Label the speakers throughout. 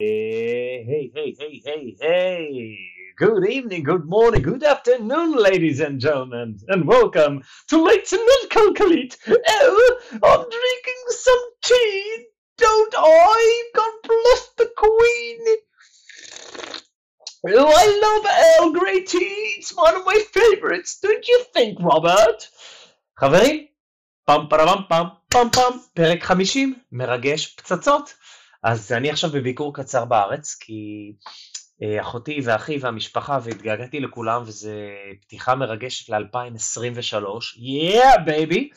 Speaker 1: Hey, hey, hey, hey, hey. Good evening, good morning, good afternoon, ladies and gentlemen, and welcome to Late Night Calculate. Oh, I'm drinking some tea, don't I? God bless the Queen. Oh, I love Earl Grey tea. It's one of my favorites, don't you think, Robert? חברים, פעם פרם פעם פעם פעם, פרק 50, מרגש פצצות. אז אני עכשיו בביקור קצר בארץ, כי אה, אחותי ואחי והמשפחה, והתגעגעתי לכולם, וזו פתיחה מרגשת ל-2023. Yeah, baby!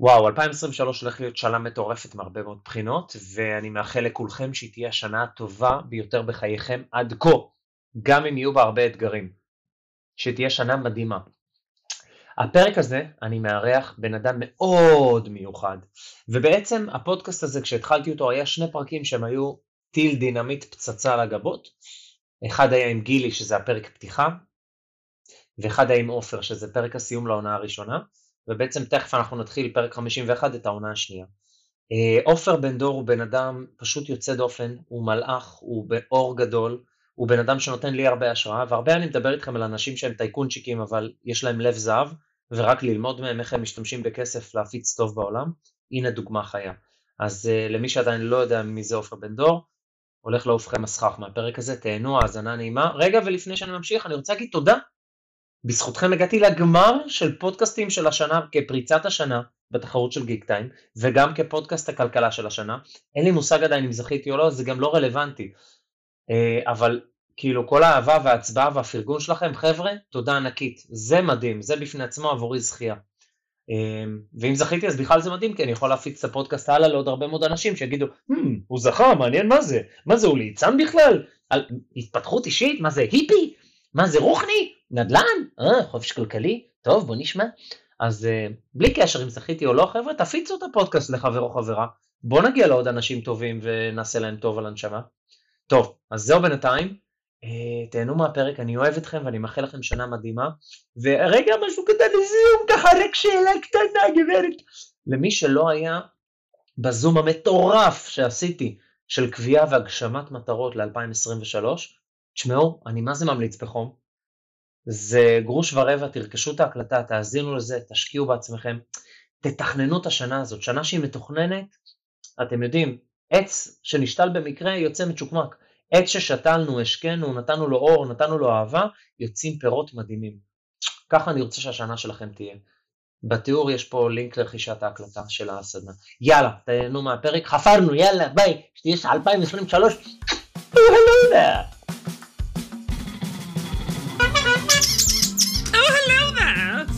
Speaker 1: וואו, 2023 הולך להיות שנה מטורפת מהרבה מאוד בחינות, ואני מאחל לכולכם שהיא תהיה השנה הטובה ביותר בחייכם עד כה, גם אם יהיו בה הרבה אתגרים. שתהיה שנה מדהימה. הפרק הזה אני מארח בן אדם מאוד מיוחד, ובעצם הפודקאסט הזה כשהתחלתי אותו היה שני פרקים שהם היו טיל דינמיט פצצה על הגבות, אחד היה עם גילי שזה הפרק פתיחה, ואחד היה עם עופר שזה פרק הסיום לעונה הראשונה, ובעצם תכף אנחנו נתחיל פרק 51 את העונה השנייה. אה, עופר בן דור הוא בן אדם פשוט יוצא דופן, הוא מלאך, הוא באור גדול, הוא בן אדם שנותן לי הרבה השראה, והרבה אני מדבר איתכם על אנשים שהם טייקונצ'יקים אבל יש להם לב זהב, ורק ללמוד מהם איך הם משתמשים בכסף להפיץ טוב בעולם, הנה דוגמה חיה. אז uh, למי שעדיין לא יודע מי זה עופר בן דור, הולך לעוף לכם הסכך מהפרק הזה, תהנו, האזנה נעימה. רגע, ולפני שאני ממשיך, אני רוצה להגיד תודה. בזכותכם הגעתי לגמר של פודקאסטים של השנה, כפריצת השנה בתחרות של גיק טיים, וגם כפודקאסט הכלכלה של השנה. אין לי מושג עדיין אם זכיתי או לא, זה גם לא רלוונטי. אה, אבל כאילו כל האהבה וההצבעה והפרגון שלכם, חבר'ה, תודה ענקית. זה מדהים, זה בפני עצמו עבורי זכייה. אה, ואם זכיתי אז בכלל זה מדהים, כי אני יכול להפיץ את הפודקאסט הלאה לעוד הרבה מאוד אנשים שיגידו, hmm, הוא זכה, מעניין מה זה, מה זה, הוא ליצן בכלל? על התפתחות אישית, מה זה, היפי? מה זה, רוחני? נדל"ן? אה, חופש כלכלי? טוב, בוא נשמע. אז uh, בלי קשר אם זכיתי או לא, חבר'ה, תפיצו את הפודקאסט לחבר או חברה. בוא נגיע לעוד אנשים טובים ונעשה להם טוב על הנשמה. טוב, אז זהו בינתיים, אה, תהנו מהפרק, אני אוהב אתכם ואני מאחל לכם שנה מדהימה. ורגע, משהו קטן לזיום, ככה רק שאלה קטנה, גברת. למי שלא היה בזום המטורף שעשיתי של קביעה והגשמת מטרות ל-2023, תשמעו, אני מה זה ממליץ בחום. זה גרוש ורבע, תרכשו את ההקלטה, תאזינו לזה, תשקיעו בעצמכם, תתכננו את השנה הזאת, שנה שהיא מתוכננת, אתם יודעים, עץ שנשתל במקרה יוצא מצ'וקמק. עץ ששתלנו, השקנו, נתנו לו אור, נתנו לו אהבה, יוצאים פירות מדהימים. ככה אני רוצה שהשנה שלכם תהיה. בתיאור יש פה לינק לרכישת ההקלטה של הסדנה. יאללה, תהנו מהפרק, חפרנו, יאללה, ביי, שתהיה 2023.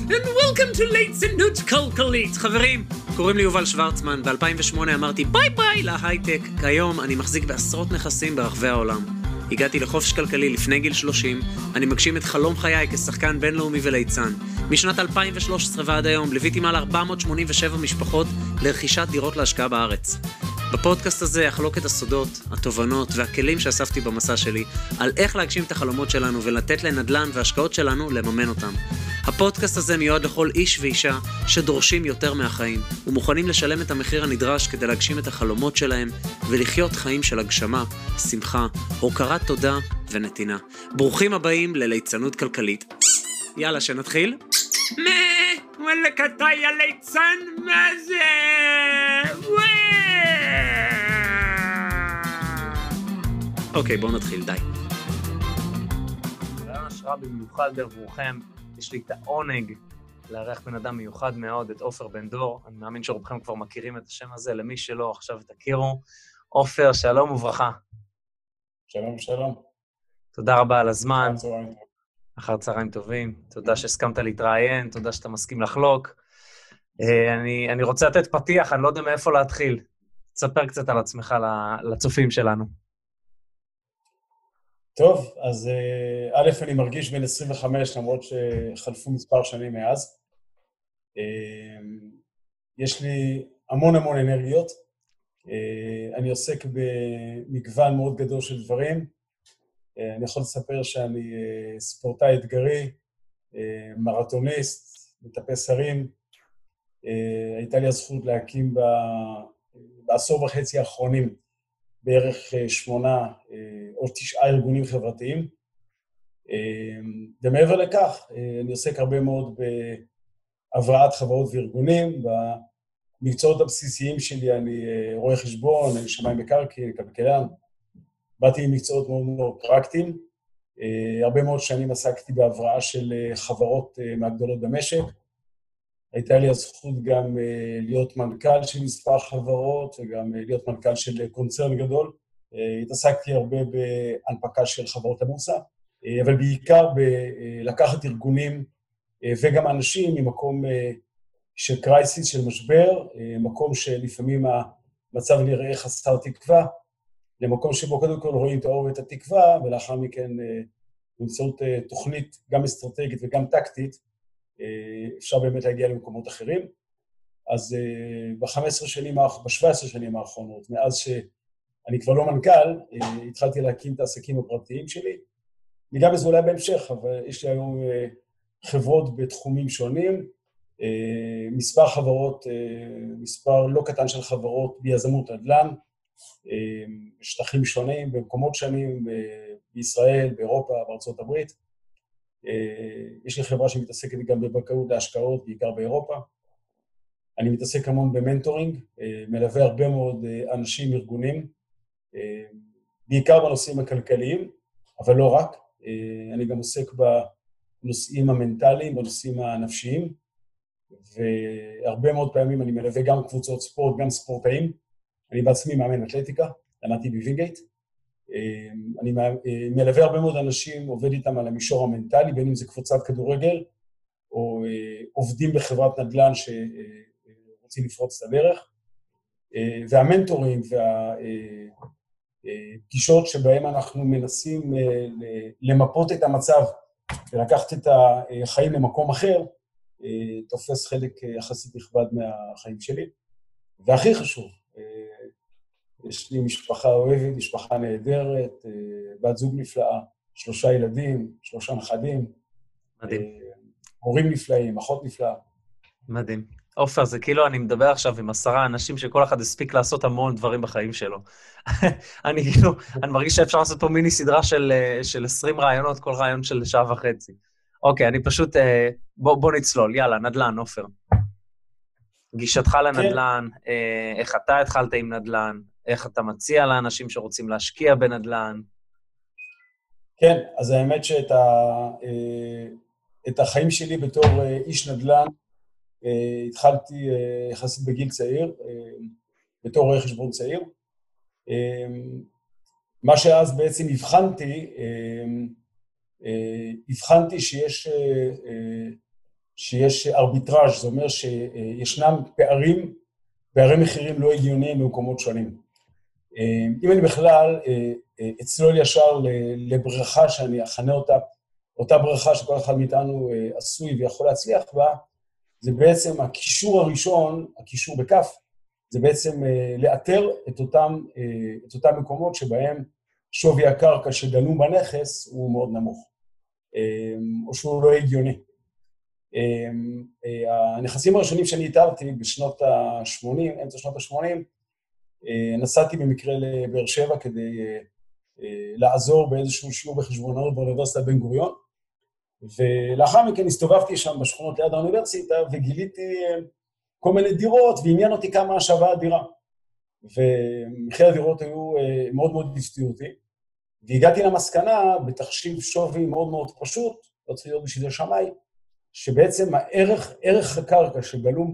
Speaker 2: And welcome to להתעצמות כלכלית. חברים, קוראים לי יובל שוורצמן, ב-2008 אמרתי ביי ביי להייטק. כיום אני מחזיק בעשרות נכסים ברחבי העולם. הגעתי לחופש כלכלי לפני גיל 30, אני מגשים את חלום חיי כשחקן בינלאומי וליצן. משנת 2013 ועד היום ליוויתי מעל 487 משפחות לרכישת דירות להשקעה בארץ. בפודקאסט הזה אחלוק את הסודות, התובנות והכלים שאספתי במסע שלי על איך להגשים את החלומות שלנו ולתת לנדל"ן והשקעות שלנו לממן אותם. הפודקאסט הזה מיועד לכל איש ואישה שדורשים יותר מהחיים ומוכנים לשלם את המחיר הנדרש כדי להגשים את החלומות שלהם ולחיות חיים של הגשמה, שמחה, הוקרת תודה ונתינה. ברוכים הבאים לליצנות כלכלית. יאללה, שנתחיל? מה? וואלכ אתה יא ליצן? מה זה? אוקיי, בואו נתחיל, די.
Speaker 1: רעיון השראה במיוחד עבורכם. יש לי את העונג לארח בן אדם מיוחד מאוד, את עופר בן דור. אני מאמין שרובכם כבר מכירים את השם הזה, למי שלא, עכשיו תכירו. עופר, שלום וברכה.
Speaker 3: שלום, שלום.
Speaker 1: תודה רבה על הזמן.
Speaker 3: אחר צהריים טובים.
Speaker 1: תודה שהסכמת להתראיין, תודה שאתה מסכים לחלוק. אה, אני, אני רוצה לתת פתיח, אני לא יודע מאיפה להתחיל. תספר קצת על עצמך לצופים שלנו.
Speaker 3: טוב, אז אה, א', אני מרגיש בן 25, למרות שחלפו מספר שנים מאז. אה, יש לי המון המון אנרגיות. אה, אני עוסק במגוון מאוד גדול של דברים. אני יכול לספר שאני ספורטאי אתגרי, מרתוניסט, מטפס הרים. הייתה לי הזכות להקים בעשור וחצי האחרונים בערך שמונה או תשעה ארגונים חברתיים. ומעבר לכך, אני עוסק הרבה מאוד בהבראת חברות וארגונים. במקצועות הבסיסיים שלי אני רואה חשבון, אני שמאי מקרקעין, כלכלן. באתי עם מקצועות מאוד מאוד פרקטיים. הרבה מאוד שנים עסקתי בהבראה של חברות מהגדולות במשק. הייתה לי הזכות גם להיות מנכ"ל של מספר חברות וגם להיות מנכ"ל של קונצרן גדול. התעסקתי הרבה בהנפקה של חברות הבורסה, אבל בעיקר בלקחת ארגונים וגם אנשים ממקום של קרייסיס, של משבר, מקום שלפעמים המצב נראה חסר תקווה, למקום שבו קודם כל רואים את האור ואת התקווה, ולאחר מכן באמצעות תוכנית גם אסטרטגית וגם טקטית, אפשר באמת להגיע למקומות אחרים. אז ב-15 שנים, ב-17 שנים האחרונות, מאז שאני כבר לא מנכ"ל, התחלתי להקים את העסקים הפרטיים שלי. ניגע בזה אולי בהמשך, אבל יש לי היום חברות בתחומים שונים, מספר חברות, מספר לא קטן של חברות ביזמות נדל"ן, בשטחים שונים, במקומות שונים, בישראל, באירופה, בארצות הברית. יש לי חברה שמתעסקת גם בבנקאות להשקעות, בעיקר באירופה. אני מתעסק המון במנטורינג, מלווה הרבה מאוד אנשים, ארגונים, בעיקר בנושאים הכלכליים, אבל לא רק. אני גם עוסק בנושאים המנטליים, בנושאים הנפשיים, והרבה מאוד פעמים אני מלווה גם קבוצות ספורט, גם ספורטאים. אני בעצמי מאמן אתלטיקה, למדתי בווינגייט. אני מלווה הרבה מאוד אנשים, עובד איתם על המישור המנטלי, בין אם זה קבוצת כדורגל, או עובדים בחברת נדל"ן שרוצים לפרוץ את הדרך. והמנטורים והפגישות שבהם אנחנו מנסים למפות את המצב ולקחת את החיים למקום אחר, תופס חלק יחסית נכבד מהחיים שלי. והכי חשוב, יש לי משפחה אוהבת, משפחה נהדרת, בת זוג נפלאה, שלושה ילדים, שלושה נכדים.
Speaker 1: מדהים.
Speaker 3: הורים נפלאים, אחות נפלאה.
Speaker 1: מדהים. עופר, זה כאילו אני מדבר עכשיו עם עשרה אנשים שכל אחד הספיק לעשות המון דברים בחיים שלו. אני כאילו, אני מרגיש שאפשר לעשות פה מיני סדרה של, של 20 רעיונות, כל רעיון של שעה וחצי. אוקיי, אני פשוט... בוא, בוא נצלול, יאללה, נדל"ן, עופר. גישתך לנדל"ן, כן. איך אתה התחלת עם נדל"ן, איך אתה מציע לאנשים שרוצים להשקיע בנדל"ן?
Speaker 3: כן, אז האמת שאת ה, את החיים שלי בתור איש נדל"ן התחלתי יחסית בגיל צעיר, בתור רואה חשבון צעיר. מה שאז בעצם הבחנתי, הבחנתי שיש, שיש ארביטראז', זאת אומרת שישנם פערים, פערי מחירים לא הגיוניים במקומות שונים. אם אני בכלל אצלול ישר לבריכה שאני אכנה אותה, אותה בריכה שכל אחד מאיתנו עשוי ויכול להצליח בה, זה בעצם הקישור הראשון, הקישור בכף, זה בעצם לאתר את אותם, את אותם מקומות שבהם שווי הקרקע שגלום בנכס הוא מאוד נמוך, או שהוא לא הגיוני. הנכסים הראשונים שאני איתרתי בשנות ה-80, אמצע שנות ה-80, נסעתי במקרה לבאר שבע כדי לעזור באיזשהו שיעור בחשבונאות באוניברסיטת בן גוריון, ולאחר מכן הסתובבתי שם בשכונות ליד האוניברסיטה וגיליתי כל מיני דירות, ועניין אותי כמה שווה הדירה. ומחירי הדירות היו מאוד מאוד הפתיעו אותי, והגעתי למסקנה, בתחשיב שווי מאוד מאוד פשוט, לא צריך להיות בשביל זה שמאי, שבעצם הערך, ערך הקרקע שגלום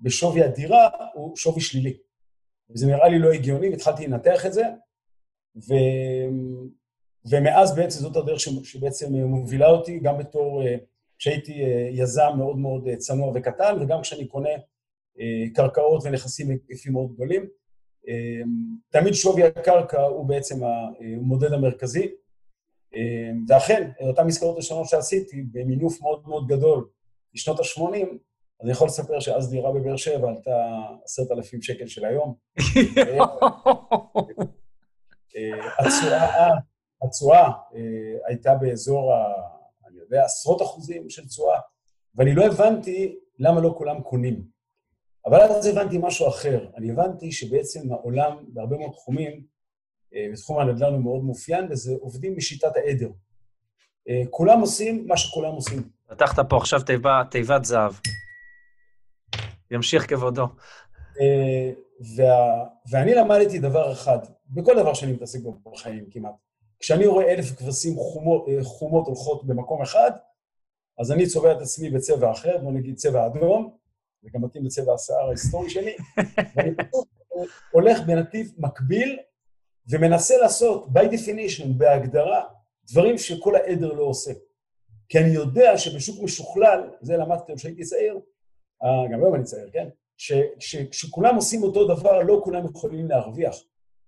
Speaker 3: בשווי הדירה הוא שווי שלילי. וזה נראה לי לא הגיוני, והתחלתי לנתח את זה, ו... ומאז בעצם זאת הדרך שבעצם מובילה אותי, גם בתור, כשהייתי יזם מאוד מאוד צנוע וקטן, וגם כשאני קונה קרקעות ונכסים בהיקפים מאוד גדולים. תמיד שווי הקרקע הוא בעצם המודד המרכזי, ואכן, אותן עסקאות ראשונות שעשיתי, במינוף מאוד מאוד גדול בשנות ה-80, אני יכול לספר שאז דירה בבאר שבע עלתה עשרת אלפים שקל של היום. התשואה, התשואה הייתה באזור, ה, אני יודע, עשרות אחוזים של תשואה, ואני לא הבנתי למה לא כולם קונים. אבל אז הבנתי משהו אחר. אני הבנתי שבעצם העולם, בהרבה מאוד תחומים, בתחום הנדל"ן הוא מאוד מאופיין, וזה עובדים בשיטת העדר. כולם עושים מה שכולם עושים.
Speaker 1: פתחת פה עכשיו תיבה, תיבת זהב. ימשיך כבודו.
Speaker 3: וה, ואני למדתי דבר אחד, בכל דבר שאני מתעסק בו בחיים כמעט. כשאני רואה אלף כבשים חומות, חומות הולכות במקום אחד, אז אני צובע את עצמי בצבע אחר, בוא נגיד צבע אדום, זה גם מתאים לצבע השיער ההיסטורי שלי, ואני פשוט הולך בנתיב מקביל ומנסה לעשות, by definition, בהגדרה, דברים שכל העדר לא עושה. כי אני יודע שבשוק משוכלל, זה למדתי כשהייתי צעיר, אה, גם היום אני צעיר, כן? שכשכולם עושים אותו דבר, לא כולם יכולים להרוויח.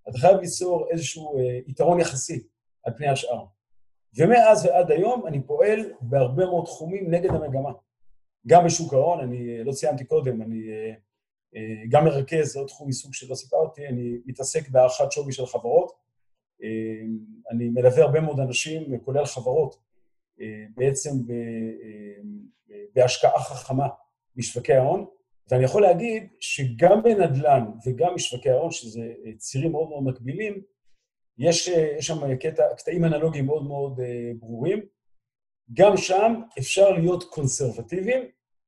Speaker 3: אתה חייב ליצור איזשהו אה, יתרון יחסי על פני השאר. ומאז ועד היום אני פועל בהרבה מאוד תחומים נגד המגמה. גם בשוק ההון, אני לא ציינתי קודם, אני גם מרכז, עוד תחום מסוג שלא סיפרתי, אני מתעסק בהערכת שווי של חברות. אני מלווה הרבה מאוד אנשים, כולל חברות, בעצם בהשקעה חכמה בשווקי ההון, ואני יכול להגיד שגם בנדל"ן וגם בשווקי ההון, שזה צירים מאוד מאוד מקבילים, יש, יש שם קטע, קטעים אנלוגיים מאוד מאוד ברורים. גם שם אפשר להיות קונסרבטיביים,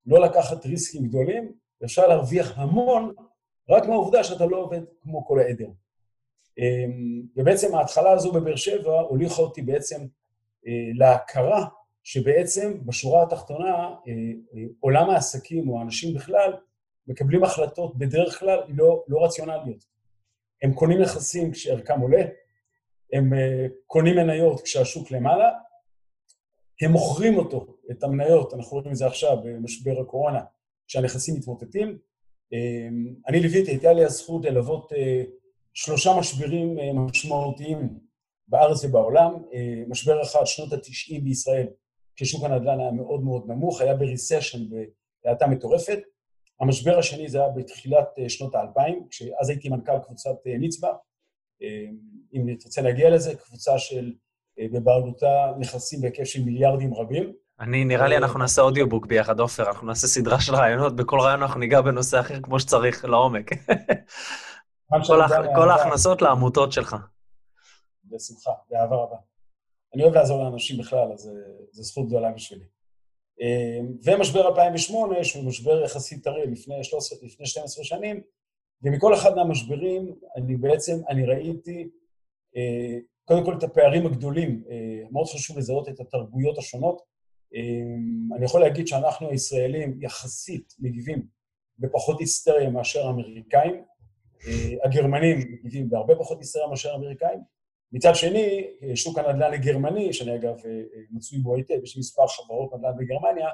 Speaker 3: לא לקחת ריסקים גדולים, אפשר להרוויח המון, רק מהעובדה שאתה לא עובד כמו כל העדר. ובעצם ההתחלה הזו בבאר שבע הוליכה אותי בעצם להכרה שבעצם בשורה התחתונה עולם העסקים או האנשים בכלל מקבלים החלטות בדרך כלל לא, לא רציונליות. הם קונים נכסים כשערכם עולה, הם קונים מניות כשהשוק למעלה, הם מוכרים אותו, את המניות, אנחנו רואים את זה עכשיו במשבר הקורונה, כשהנכסים מתמוטטים. אני ליוויתי, הייתה לי הזכות ללוות שלושה משברים משמעותיים בארץ ובעולם. משבר אחד, שנות ה-90 בישראל, כששוק הנדל"ן היה מאוד מאוד נמוך, היה בריסשן, בהאטה מטורפת. המשבר השני זה היה בתחילת שנות האלפיים, כשאז הייתי מנכ"ל קבוצת נצבא. אם תרצה להגיע לזה, קבוצה של, בבעלותה נכסים בהיקף של מיליארדים רבים.
Speaker 1: אני, נראה לי אנחנו נעשה אודיובוק ביחד, עופר, אנחנו נעשה סדרה של רעיונות, בכל רעיון אנחנו ניגע בנושא אחר כמו שצריך, לעומק. כל ההכנסות לעמותות שלך.
Speaker 3: בשמחה, באהבה רבה. אני אוהב לעזור לאנשים בכלל, אז זו זכות גדולה בשבילי. ומשבר 2008, שהוא משבר יחסית טרי לפני, 13, לפני 12 שנים, ומכל אחד מהמשברים אני בעצם, אני ראיתי קודם כל את הפערים הגדולים, מאוד חשוב לזהות את התרבויות השונות. אני יכול להגיד שאנחנו הישראלים יחסית מגיבים בפחות היסטריה מאשר האמריקאים, הגרמנים מגיבים בהרבה פחות היסטריה מאשר האמריקאים. מצד שני, שוק הנדל"ן הגרמני, שאני אגב מצוי בו היטב, יש מספר חברות נדל"ן בגרמניה,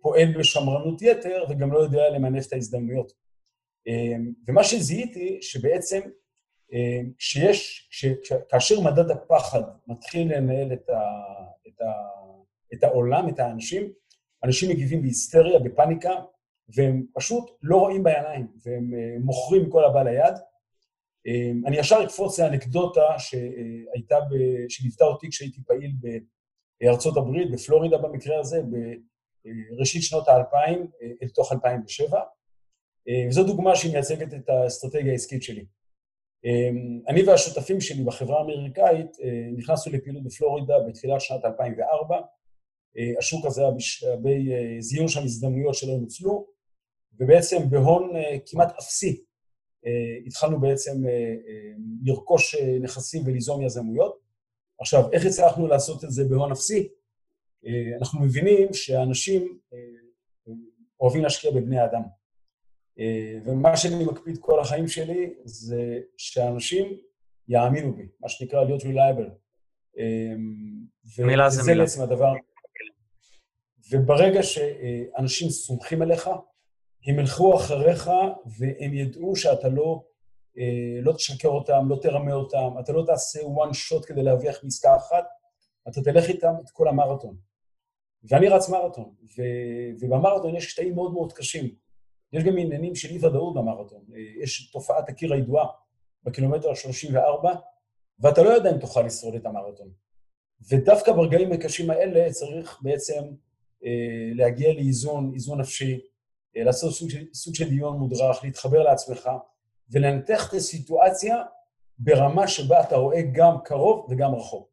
Speaker 3: פועל בשמרנות יתר וגם לא יודע למנף את ההזדמנויות. ומה שזיהיתי, שבעצם כשיש, כאשר מדד הפחד מתחיל לנהל את, ה, את, ה, את העולם, את האנשים, אנשים מגיבים בהיסטריה, בפאניקה, והם פשוט לא רואים בעיניים, והם מוכרים כל הבא ליד. אני ישר אקפוץ לאנקדוטה שהייתה, שליוותה אותי כשהייתי פעיל בארצות הברית, בפלורידה במקרה הזה, בראשית שנות האלפיים, אל תוך 2007. וזו דוגמה שהיא מייצגת את האסטרטגיה העסקית שלי. אני והשותפים שלי בחברה האמריקאית נכנסנו לפעילות בפלורידה בתחילת שנת 2004. השוק הזה היה זיון שם הזדמנויות שלא נוצלו, ובעצם בהון כמעט אפסי התחלנו בעצם לרכוש נכסים וליזום יזמויות. עכשיו, איך הצלחנו לעשות את זה בהון אפסי? אנחנו מבינים שאנשים אוהבים להשקיע בבני אדם. ומה שאני מקפיד כל החיים שלי זה שאנשים יאמינו בי, מה שנקרא להיות reliable.
Speaker 1: מילה זה מילה.
Speaker 3: וזה בעצם הדבר. וברגע שאנשים סומכים עליך, הם ילכו אחריך והם ידעו שאתה לא, לא תשקר אותם, לא תרמה אותם, אתה לא תעשה one shot כדי להרוויח מעסקה אחת, אתה תלך איתם את כל המרתון. ואני רץ מרתון, ובמרתון יש קטעים מאוד מאוד קשים. יש גם עניינים של אי-ודאות במרתון. יש תופעת הקיר הידועה בקילומטר ה-34, ואתה לא יודע אם תוכל לשרוד את המרתון. ודווקא ברגעים הקשים האלה צריך בעצם אה, להגיע לאיזון, איזון נפשי, אה, לעשות סוג של, סוג של דיון מודרך, להתחבר לעצמך, ולנתח את הסיטואציה ברמה שבה אתה רואה גם קרוב וגם רחוק.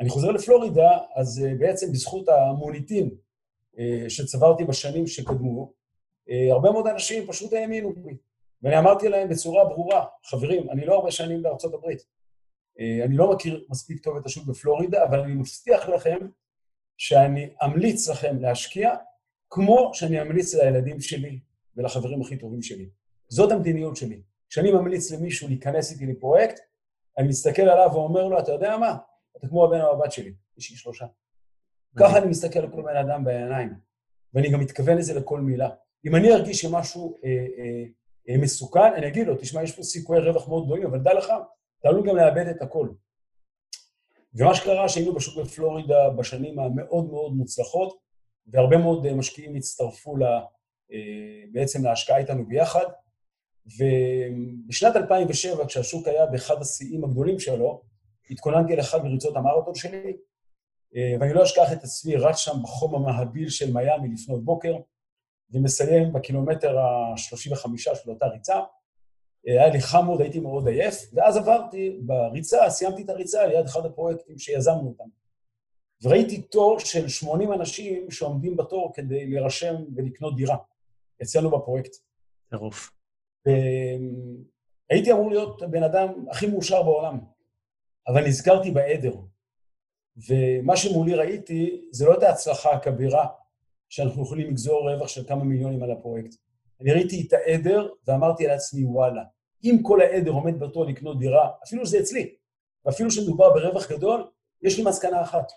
Speaker 3: אני חוזר לפלורידה, אז אה, בעצם בזכות המוניטין אה, שצברתי בשנים שקדמו, אה, הרבה מאוד אנשים פשוט האמינו בי. ואני אמרתי להם בצורה ברורה, חברים, אני לא הרבה שנים בארצות הברית. אני לא מכיר מספיק טוב את השוק בפלורידה, אבל אני מבטיח לכם שאני אמליץ לכם להשקיע כמו שאני אמליץ לילדים שלי ולחברים הכי טובים שלי. זאת המדיניות שלי. כשאני ממליץ למישהו להיכנס איתי לפרויקט, אני מסתכל עליו ואומר לו, אתה יודע מה? אתה כמו הבן או הבת שלי, יש לי שלושה. ככה אני מסתכל על כל בן אדם בעיניים, ואני גם מתכוון לזה לכל מילה. אם אני ארגיש שמשהו אה, אה, אה, מסוכן, אני אגיד לו, תשמע, יש פה סיכויי רווח מאוד גדולים, אבל דע לך, אתה עלול גם לאבד את הכל. ומה שקרה, שהיינו בשוק בפלורידה בשנים המאוד מאוד מוצלחות, והרבה מאוד אה, משקיעים הצטרפו לה, אה, בעצם להשקעה איתנו ביחד, ובשנת 2007, כשהשוק היה באחד השיאים הגדולים שלו, התכוננתי לאחד מריצות המרתון שלי, אה, ואני לא אשכח את עצמי רץ שם בחום המהביל של מיאמי לפנות בוקר, ומסיים בקילומטר ה-35 של אותה ריצה. היה לי חמוד, הייתי מאוד עייף, ואז עברתי בריצה, סיימתי את הריצה ליד אחד הפרויקטים שיזמנו אותם. וראיתי תור של 80 אנשים שעומדים בתור כדי להירשם ולקנות דירה אצלנו בפרויקט.
Speaker 1: טירוף.
Speaker 3: הייתי אמור להיות הבן אדם הכי מאושר בעולם, אבל נזכרתי בעדר. ומה שמולי ראיתי, זה לא את ההצלחה הכבירה שאנחנו יכולים לגזור רווח של כמה מיליונים על הפרויקט. אני ראיתי את העדר ואמרתי לעצמי, וואלה, אם כל העדר עומד בתור לקנות דירה, אפילו שזה אצלי, ואפילו שמדובר ברווח גדול, יש לי מסקנה אחת.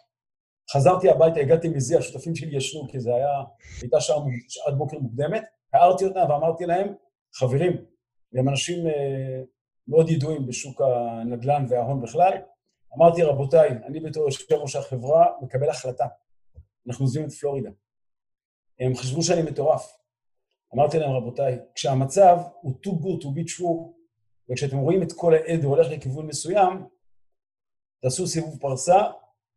Speaker 3: חזרתי הביתה, הגעתי מזה, השותפים שלי ישנו, כי זה היה, הייתה שעה שעת בוקר מוקדמת, הערתי אותם ואמרתי להם, חברים, הם אנשים אה, מאוד ידועים בשוק הנדל"ן וההון בכלל, אמרתי, רבותיי, אני בתור יושב ראש החברה מקבל החלטה. אנחנו עוזבים את פלורידה. הם חשבו שאני מטורף. אמרתי להם, רבותיי, כשהמצב הוא too good to be true, וכשאתם רואים את כל העדר הולך לכיוון מסוים, תעשו סיבוב פרסה,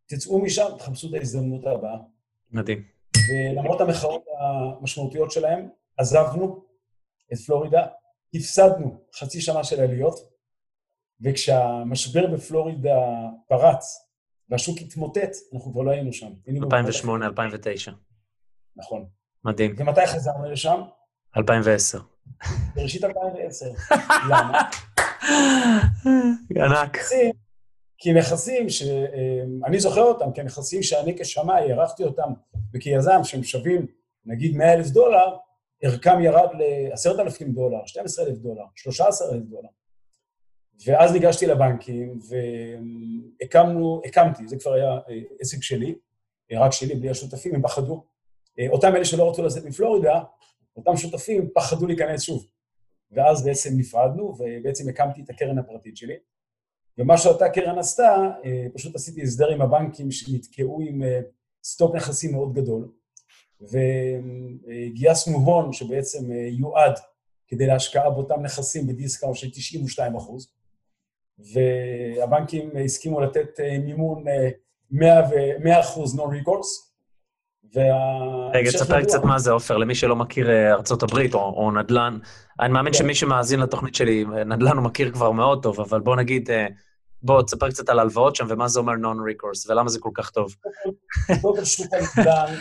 Speaker 3: תצאו משם, תחפשו את ההזדמנות הבאה.
Speaker 1: מדהים.
Speaker 3: ולמרות המחאות המשמעותיות שלהם, עזבנו את פלורידה, הפסדנו חצי שנה של עליות, וכשהמשבר בפלורידה פרץ והשוק התמוטט, אנחנו כבר לא היינו שם.
Speaker 1: 2008-2009.
Speaker 3: נכון.
Speaker 1: מדהים.
Speaker 3: ומתי חזרנו לשם?
Speaker 1: 2010.
Speaker 3: בראשית 2010. למה?
Speaker 1: ענק.
Speaker 3: כי נכסים שאני זוכר אותם כנכסים שאני כשמאי הערכתי אותם וכיזם שהם שווים נגיד 100 אלף דולר, ערכם ירד ל-10,000 דולר, 12,000 דולר, 13,000 דולר. ואז ניגשתי לבנקים והקמנו, הקמתי, זה כבר היה אה, עסק שלי, אה, רק שלי, בלי השותפים, הם פחדו. אה, אותם אלה שלא רצו לצאת מפלורידה, אותם שותפים פחדו להיכנס שוב. ואז בעצם נפרדנו, ובעצם הקמתי את הקרן הפרטית שלי. ומה שאותה קרן עשתה, פשוט עשיתי הסדר עם הבנקים שנתקעו עם סטוק נכסים מאוד גדול, וגייסנו הון שבעצם יועד כדי להשקעה באותם נכסים ב discount של 92 אחוז. והבנקים הסכימו לתת אה, מימון 100 אה, אחוז non-recourse.
Speaker 1: רגע, תספר קצת מה זה, עופר, למי שלא מכיר אה, ארצות הברית או, או נדל"ן. אני מאמין כן. שמי שמאזין לתוכנית שלי, נדל"ן הוא מכיר כבר מאוד טוב, אבל בוא נגיד, בוא, תספר קצת על הלוואות שם ומה זה אומר non-recourse ולמה זה כל כך טוב.
Speaker 3: כל שוק הנדל"ן,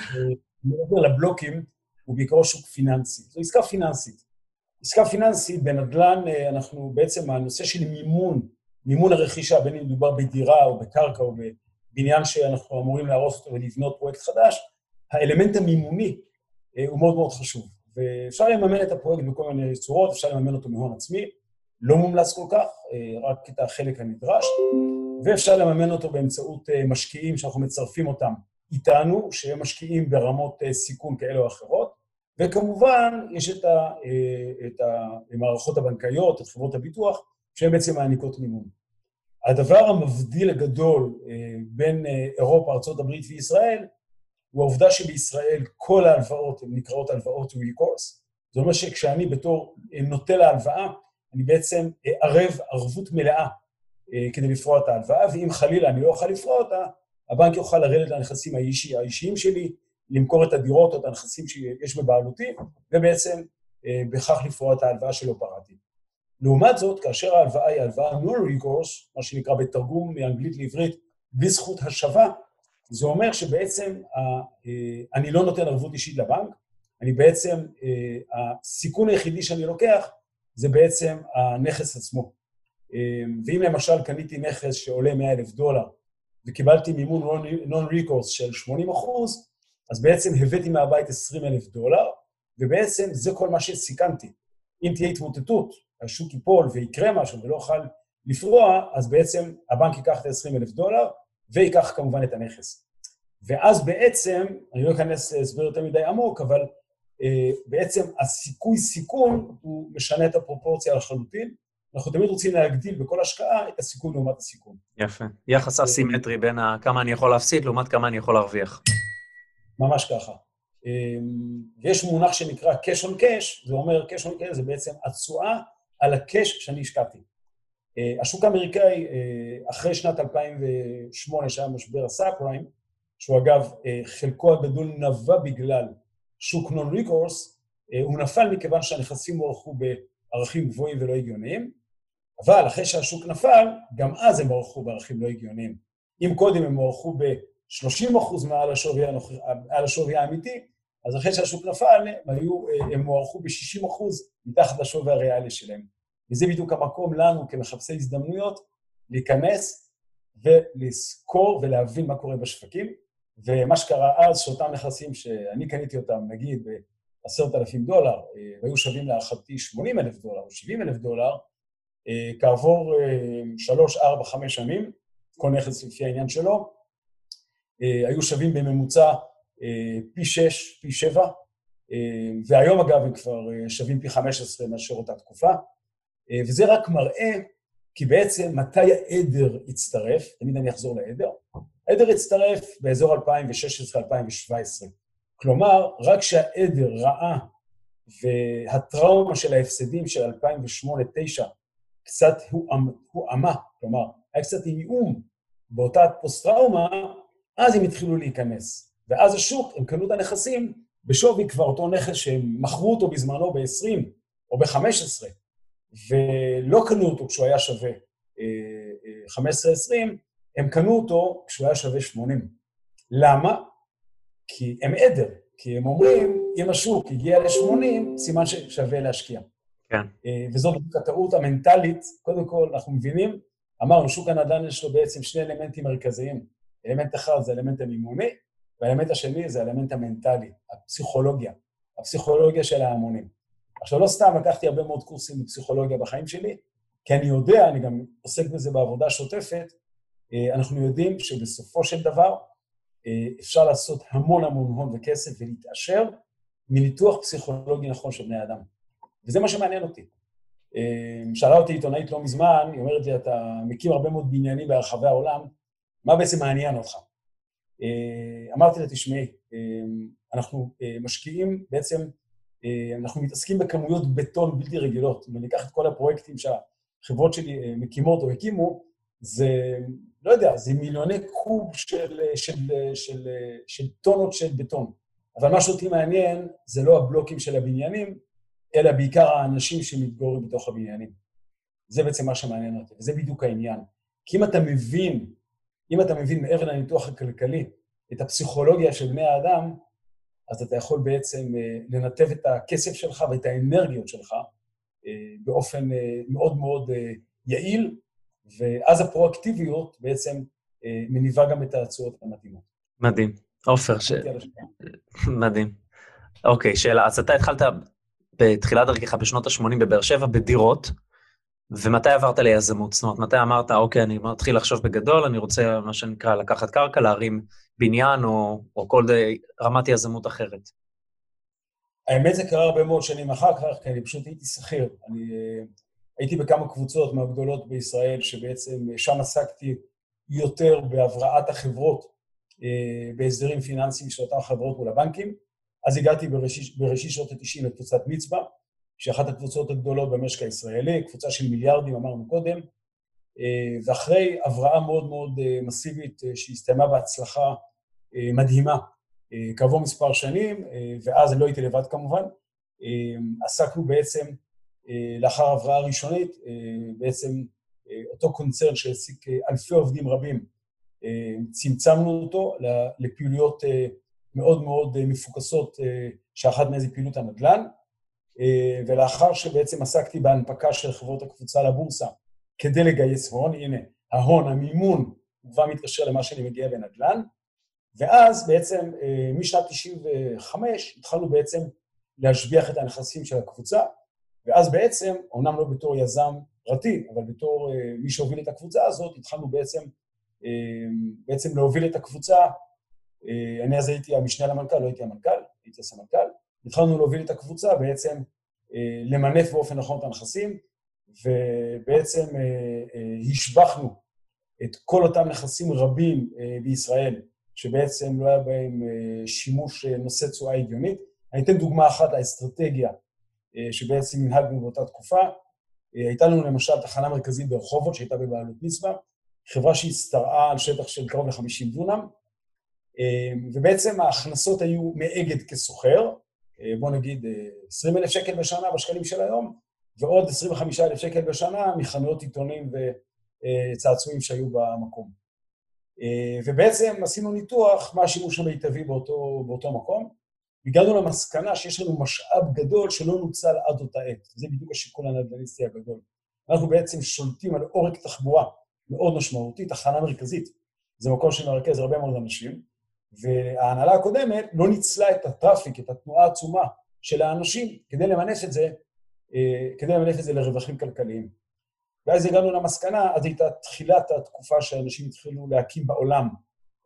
Speaker 3: מעבר לבלוקים, הוא בעיקרו שוק פיננסי. זו עסקה פיננסית. עסקה פיננסית בנדל"ן, אנחנו בעצם, הנושא של מימון מימון הרכישה, בין אם מדובר בדירה או בקרקע או בבניין שאנחנו אמורים להרוס אותו ולבנות פרויקט חדש, האלמנט המימוני אה, הוא מאוד מאוד חשוב. ואפשר לממן את הפרויקט בכל מיני צורות, אפשר לממן אותו מהון עצמי, לא מומלץ כל כך, אה, רק את החלק הנדרש, ואפשר לממן אותו באמצעות אה, משקיעים שאנחנו מצרפים אותם איתנו, שהם משקיעים ברמות סיכון כאלה או אחרות, וכמובן, יש את, ה, את המערכות הבנקאיות, את חברות הביטוח, שהן בעצם מעניקות מימון. הדבר המבדיל הגדול אה, בין אה, אירופה, ארה"ב וישראל, הוא העובדה שבישראל כל ההלוואות הן נקראות הלוואות recourse. זאת אומרת שכשאני בתור אה, נוטה להלוואה, אני בעצם ערב ערבות מלאה כדי לפרוע את ההלוואה, ואם חלילה אני לא אוכל לפרוע אותה, הבנק יוכל לרדת לנכסים האישי, האישיים שלי, למכור את הדירות או את הנכסים שיש בבעלותי, ובעצם בכך לפרוע את ההלוואה שלא פרעתי. לעומת זאת, כאשר ההלוואה היא הלוואה non-recourse, מה שנקרא בתרגום מאנגלית לעברית, בלי זכות השבה, זה אומר שבעצם אני לא נותן ערבות אישית לבנק, אני בעצם, הסיכון היחידי שאני לוקח זה בעצם הנכס עצמו. ואם למשל קניתי נכס שעולה 100 אלף דולר וקיבלתי מימון non-recourse של 80 אחוז, אז בעצם הבאתי מהבית 20 אלף דולר, ובעצם זה כל מה שסיכנתי. אם תהיה התמוטטות, השוק ייפול ויקרה משהו ולא אוכל לפרוע, אז בעצם הבנק ייקח את ה-20 אלף דולר וייקח כמובן את הנכס. ואז בעצם, אני לא אכנס להסבר יותר מדי עמוק, אבל בעצם הסיכוי סיכון הוא משנה את הפרופורציה לחלוטין. אנחנו תמיד רוצים להגדיל בכל השקעה את הסיכון לעומת הסיכון.
Speaker 1: יפה. יחס אסימטרי בין כמה אני יכול להפסיד לעומת כמה אני יכול להרוויח.
Speaker 3: ממש ככה. אמ, ויש מונח שנקרא cash on cash, זה אומר cash on cash זה בעצם התשואה על הקאש שאני השקעתי. אה, השוק האמריקאי, אה, אחרי שנת 2008, שהיה משבר הסאב פריים, שהוא אגב, אה, חלקו הגדול נבע בגלל שוק נון ריקורס, הוא נפל מכיוון שהנכסים הוערכו בערכים גבוהים ולא הגיוניים, אבל אחרי שהשוק נפל, גם אז הם הוערכו בערכים לא הגיוניים. אם קודם הם הוערכו ב-30% מעל השווי, השווי האמיתי, אז אחרי שהשוק נפל, הם, היו, הם הוערכו ב-60% מתחת לשווי הריאלי שלהם. וזה בדיוק המקום לנו כמחפשי הזדמנויות להיכנס ולזכור ולהבין מה קורה בשווקים. ומה שקרה אז, שאותם נכסים שאני קניתי אותם, נגיד ב-10,000 דולר, אה, והיו שווים להערכתי 80 אלף דולר או 70 אלף דולר, אה, כעבור 3, 4, 5 שנים, כל נכס לפי העניין שלו, אה, היו שווים בממוצע פי 6, פי 7, והיום אגב הם כבר שווים פי 15 מאשר אותה תקופה, וזה רק מראה כי בעצם מתי העדר הצטרף, תמיד אני אחזור לעדר, העדר הצטרף באזור 2016-2017. כלומר, רק כשהעדר ראה והטראומה של ההפסדים של 2008-2009 קצת הועמה, כלומר, היה קצת איום באותה פוסט-טראומה, אז הם התחילו להיכנס. ואז השוק, הם קנו את הנכסים בשווי כבר אותו נכס שהם מכרו אותו בזמנו ב-20 או ב-15, ולא קנו אותו כשהוא היה שווה 15-20, אה, אה, הם קנו אותו כשהוא היה שווה 80. למה? כי הם עדר, כי הם אומרים, אם השוק הגיע ל-80, סימן ששווה להשקיע.
Speaker 1: כן.
Speaker 3: אה, וזאת הטעות המנטלית. קודם כל, אנחנו מבינים, אמרנו, שוק הנדל"ן יש לו בעצם שני אלמנטים מרכזיים. אלמנט אחד זה אלמנט המימוני, והאלמנט השני זה האלמנט המנטלי, הפסיכולוגיה, הפסיכולוגיה של ההמונים. עכשיו, לא סתם לקחתי הרבה מאוד קורסים בפסיכולוגיה בחיים שלי, כי אני יודע, אני גם עוסק בזה בעבודה שוטפת, אנחנו יודעים שבסופו של דבר אה, אפשר לעשות המון המון הון וכסף ולהתעשר מניתוח פסיכולוגי נכון של בני אדם. וזה מה שמעניין אותי. אה, שאלה אותי עיתונאית לא מזמן, היא אומרת לי, אתה מקים הרבה מאוד בניינים ברחבי העולם, מה בעצם מעניין אותך? אמרתי לה, תשמעי, אנחנו משקיעים בעצם, אנחנו מתעסקים בכמויות בטון בלתי רגילות. אם אני אקח את כל הפרויקטים שהחברות שלי מקימות או הקימו, זה לא יודע, זה מיליוני קוב של, של, של, של, של טונות של בטון. אבל מה שאותי מעניין זה לא הבלוקים של הבניינים, אלא בעיקר האנשים שמתגוררים בתוך הבניינים. זה בעצם מה שמעניין אותי, וזה בדיוק העניין. כי אם אתה מבין, אם אתה מבין מעבר לניתוח הכלכלי את הפסיכולוגיה של בני האדם, אז אתה יכול בעצם אה, לנתב את הכסף שלך ואת האנרגיות שלך אה, באופן אה, מאוד מאוד יעיל ואז הפרואקטיביות בעצם אה, מניבה גם את התשואות המתאימות.
Speaker 1: מדהים. עופר, ש... מדהים. אוקיי, שאלה. אז אתה התחלת בתחילת דרכך בשנות ה-80 בבאר שבע בדירות, ומתי עברת ליזמות? זאת אומרת, מתי אמרת, אוקיי, אני מתחיל לחשוב בגדול, אני רוצה, מה שנקרא, לקחת קרקע, להרים בניין או, או כל די, רמת יזמות אחרת?
Speaker 3: האמת זה קרה הרבה מאוד שנים אחר כך, כי אני פשוט הייתי שכיר. אני אה, הייתי בכמה קבוצות מהגדולות בישראל, שבעצם שם עסקתי יותר בהבראת החברות אה, בהסדרים פיננסיים של אותן חברות מול הבנקים. אז הגעתי בראשית, שנות ה-90 לקבוצת מצבע, שהיא אחת הקבוצות הגדולות במשק הישראלי, קבוצה של מיליארדים, אמרנו קודם, אה, ואחרי הבראה מאוד מאוד אה, מסיבית שהסתיימה בהצלחה מדהימה. כעבור מספר שנים, ואז לא הייתי לבד כמובן, עסקנו בעצם לאחר הבראה ראשונית, בעצם אותו קונצרן שהעסיק אלפי עובדים רבים, צמצמנו אותו לפעילויות מאוד מאוד מפוקסות, שאחת מהן זה פעילות הנדל"ן, ולאחר שבעצם עסקתי בהנפקה של חברות הקבוצה לבורסה כדי לגייס הון, הנה, ההון, המימון, הוא כבר מתקשר למה שאני מגיע בנדל"ן, ואז בעצם משנת 95' התחלנו בעצם להשביח את הנכסים של הקבוצה, ואז בעצם, אומנם לא בתור יזם פרטי, אבל בתור מי שהוביל את הקבוצה הזאת, התחלנו בעצם, בעצם להוביל את הקבוצה, אני אז הייתי המשנה למנכ"ל, לא הייתי המנכ"ל, הייתי הסמנכ"ל, התחלנו להוביל את הקבוצה, בעצם למנף באופן נכון את הנכסים, ובעצם השבחנו את כל אותם נכסים רבים בישראל, שבעצם לא היה בהם שימוש נושא תשואה הגיונית. אני אתן דוגמה אחת לאסטרטגיה שבעצם הנהגנו באותה תקופה. הייתה לנו למשל תחנה מרכזית ברחובות שהייתה בבעלות מצווה, חברה שהשתרעה על שטח של קרוב ל-50 דונם, ובעצם ההכנסות היו מאגד כסוחר, בואו נגיד 20 אלף שקל בשנה בשקלים של היום, ועוד 25 אלף שקל בשנה מחנויות עיתונים וצעצועים שהיו במקום. ובעצם עשינו ניתוח מה השימוש המיטבי באותו, באותו מקום. הגענו למסקנה שיש לנו משאב גדול שלא נוצל עד אותה עת. זה בדיוק השיקול הנדל"ניסטי הגדול. אנחנו בעצם שולטים על עורק תחבורה מאוד משמעותי, תחנה מרכזית. זה מקום שמרכז הרבה מאוד אנשים, וההנהלה הקודמת לא ניצלה את הטראפיק, את התנועה העצומה של האנשים, כדי למנף את זה, כדי למנף את זה לרווחים כלכליים. ואז הגענו למסקנה, אז הייתה תחילת התקופה שאנשים התחילו להקים בעולם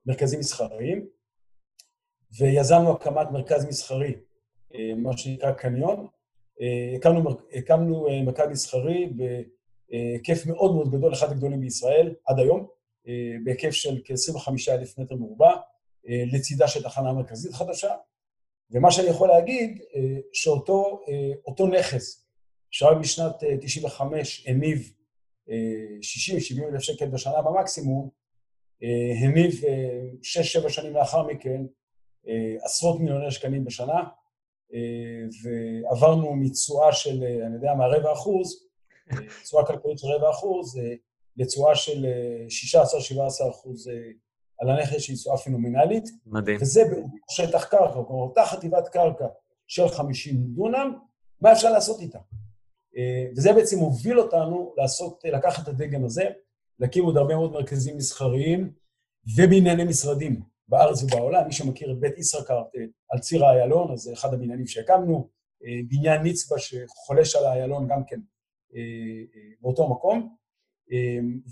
Speaker 3: מרכזים מסחריים, ויזמנו הקמת מרכז מסחרי, מה שנקרא קניון. הקמנו, הקמנו מרכז מסחרי בהיקף מאוד מאוד גדול, אחד הגדולים בישראל עד היום, בהיקף של כ-25,000 מטר מרובע, לצידה של תחנה מרכזית חדשה, ומה שאני יכול להגיד, שאותו נכס, שרק בשנת 95' הניב 60-70 אלף שקל בשנה במקסימום, הניב 6-7 שנים לאחר מכן עשרות מיליוני שקלים בשנה, ועברנו מתשואה של, אני יודע מה, רבע אחוז, תשואה כלכלית של רבע אחוז, לתשואה של 16-17 אחוז על הנכס שהיא תשואה פנומנלית.
Speaker 1: מדהים.
Speaker 3: וזה בשטח קרקע, כלומר, אותה חטיבת קרקע של 50 דונם, מה אפשר לעשות איתה? וזה בעצם הוביל אותנו לעשות, לקחת את הדגם הזה, להקים עוד הרבה מאוד מרכזים מסחריים ובנייני משרדים בארץ ובעולם. מי שמכיר את בית ישראכרט על ציר האיילון, אז זה אחד הבניינים שהקמנו, בניין נצבא שחולש על האיילון גם כן באותו מקום.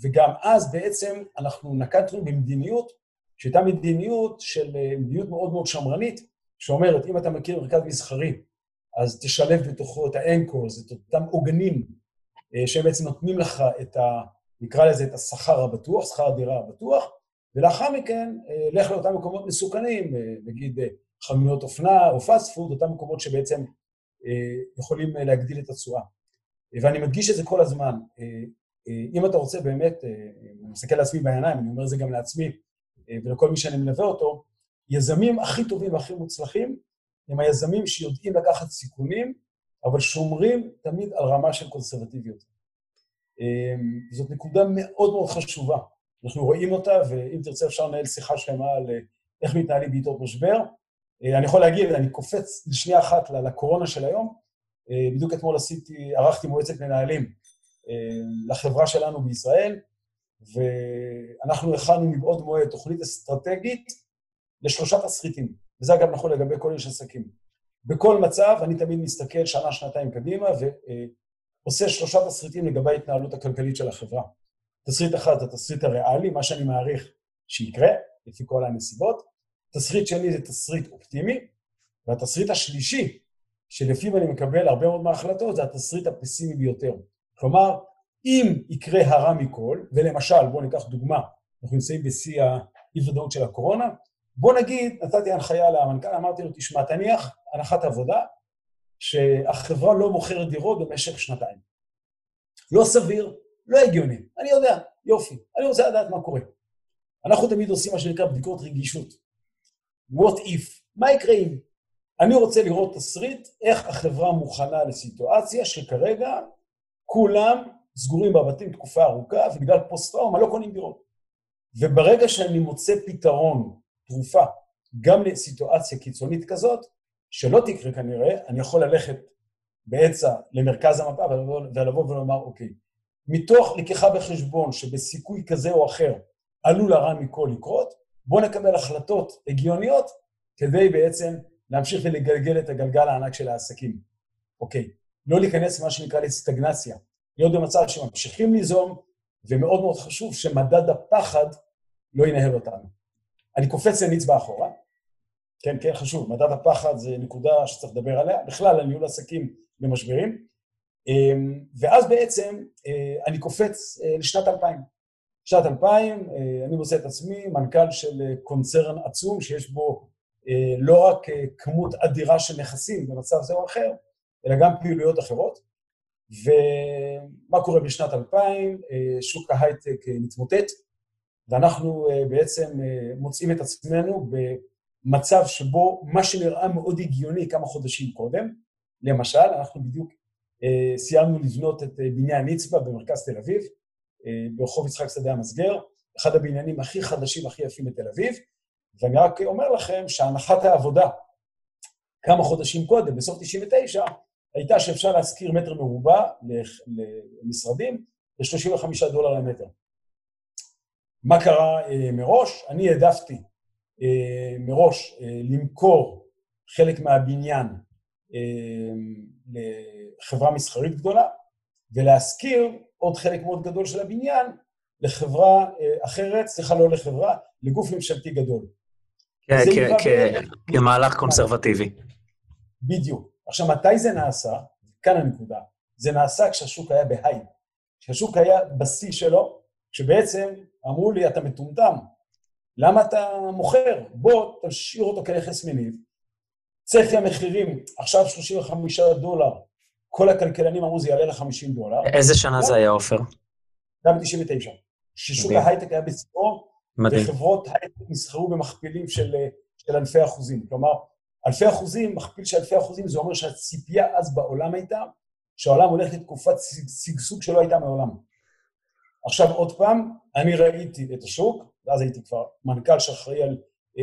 Speaker 3: וגם אז בעצם אנחנו נקטנו במדיניות, שהייתה מדיניות של מדיניות מאוד מאוד שמרנית, שאומרת, אם אתה מכיר מרכז מסחרי, אז תשלב בתוכו את האנקורס, את אותם עוגנים שהם בעצם נותנים לך את ה... נקרא לזה את השכר הבטוח, שכר הדירה הבטוח, ולאחר מכן לך לאותם מקומות מסוכנים, נגיד חנויות אופנה או פאסט פוד, אותם מקומות שבעצם יכולים להגדיל את התשואה. ואני מדגיש את זה כל הזמן. אם אתה רוצה באמת, אני מסתכל לעצמי בעיניים, אני אומר את זה גם לעצמי ולכל מי שאני מלווה אותו, יזמים הכי טובים והכי מוצלחים הם היזמים שיודעים לקחת סיכונים, אבל שומרים תמיד על רמה של קונסרבטיביות. זאת נקודה מאוד מאוד חשובה. אנחנו רואים אותה, ואם תרצה אפשר לנהל שיחה שלמה על איך מתנהלים בעיתות משבר. אני יכול להגיד, אני קופץ לשנייה אחת לקורונה של היום. בדיוק אתמול עשיתי, ערכתי מועצת מנהלים לחברה שלנו בישראל, ואנחנו הכנו מבעוד מועד תוכנית אסטרטגית לשלושה תסריטים. וזה אגב נכון לגבי כל איש עסקים. בכל מצב, אני תמיד מסתכל שנה, שנתיים קדימה, ועושה שלושה תסריטים לגבי ההתנהלות הכלכלית של החברה. תסריט אחד זה התסריט הריאלי, מה שאני מעריך שיקרה, לפי כל הנסיבות. תסריט שני זה תסריט אופטימי, והתסריט השלישי, שלפיו אני מקבל הרבה מאוד מההחלטות, זה התסריט הפסימי ביותר. כלומר, אם יקרה הרע מכל, ולמשל, בואו ניקח דוגמה, אנחנו נמצאים בשיא האי-ודאות של הקורונה, בוא נגיד, נתתי הנחיה למנכ"ל, אמרתי לו, תשמע, תניח הנחת עבודה שהחברה לא מוכרת דירות במשך שנתיים. לא סביר, לא הגיוני. אני יודע, יופי, אני רוצה לדעת מה קורה. אנחנו תמיד עושים מה שנקרא בדיקות רגישות. What if? מה יקרה אם? אני רוצה לראות תסריט איך החברה מוכנה לסיטואציה שכרגע כולם סגורים בבתים תקופה ארוכה, ובגלל פוסט-טראומה לא קונים דירות. וברגע שאני מוצא פתרון, תרופה, גם לסיטואציה קיצונית כזאת, שלא תקרה כנראה, אני יכול ללכת בעצה למרכז המפה ולבוא ולומר, אוקיי, מתוך לקיחה בחשבון שבסיכוי כזה או אחר עלול הרע מכל לקרות, בואו נקבל החלטות הגיוניות כדי בעצם להמשיך ולגלגל את הגלגל הענק של העסקים. אוקיי, לא להיכנס למה שנקרא לסטגנציה, להיות במצב שממשיכים ליזום, ומאוד מאוד חשוב שמדד הפחד לא ינהל אותנו. אני קופץ לנצבע אחורה, כן, כן, חשוב, מדד הפחד זה נקודה שצריך לדבר עליה, בכלל על ניהול עסקים במשברים, ואז בעצם אה, אני קופץ אה, לשנת 2000. שנת 2000, אה, אני מוצא את עצמי מנכ"ל של קונצרן עצום, שיש בו לא רק כמות אדירה של נכסים במצב זה או אחר, אלא גם פעילויות אחרות. ומה קורה בשנת 2000? שוק ההייטק מתמוטט, ואנחנו בעצם מוצאים את עצמנו במצב שבו מה שנראה מאוד הגיוני כמה חודשים קודם, למשל, אנחנו בדיוק סיימנו לבנות את אה, בניין נצבא במרכז תל אביב, אה, ברחוב יצחק שדה המסגר, אחד הבניינים הכי חדשים, הכי יפים בתל אביב, ואני רק אומר לכם שהנחת העבודה כמה חודשים קודם, בסוף 99, הייתה שאפשר להשכיר מטר מרובע למשרדים ב-35 דולר למטר. מה קרה אה, מראש? אני העדפתי אה, מראש אה, למכור חלק מהבניין אה, לחברה מסחרית גדולה, ולהשכיר עוד חלק מאוד גדול של הבניין לחברה אה, אחרת, סליחה, לא לחברה, לגוף ממשלתי גדול.
Speaker 1: כמהלך קונסרבטיבי.
Speaker 3: בדיוק. עכשיו, מתי זה נעשה? כאן הנקודה. זה נעשה כשהשוק היה בהיי. כשהשוק היה בשיא שלו, כשבעצם אמרו לי, אתה מטומטם, למה אתה מוכר? בוא, תשאיר אותו כנכס מניב, צפי המחירים, עכשיו 35 דולר, כל הכלכלנים אמרו זה יעלה ל-50 דולר.
Speaker 1: איזה שנה זה היה, עופר?
Speaker 3: גם ב-99. ששוק ההייטק היה בשיאו, וחברות הייטק נסחרו במכפילים של, של אלפי אחוזים. כלומר, אלפי אחוזים, מכפיל של אלפי אחוזים, זה אומר שהציפייה אז בעולם הייתה שהעולם הולך לתקופת שגשוג שלא הייתה מעולם. עכשיו עוד פעם, אני ראיתי את השוק, ואז הייתי כבר מנכ"ל שאחראי על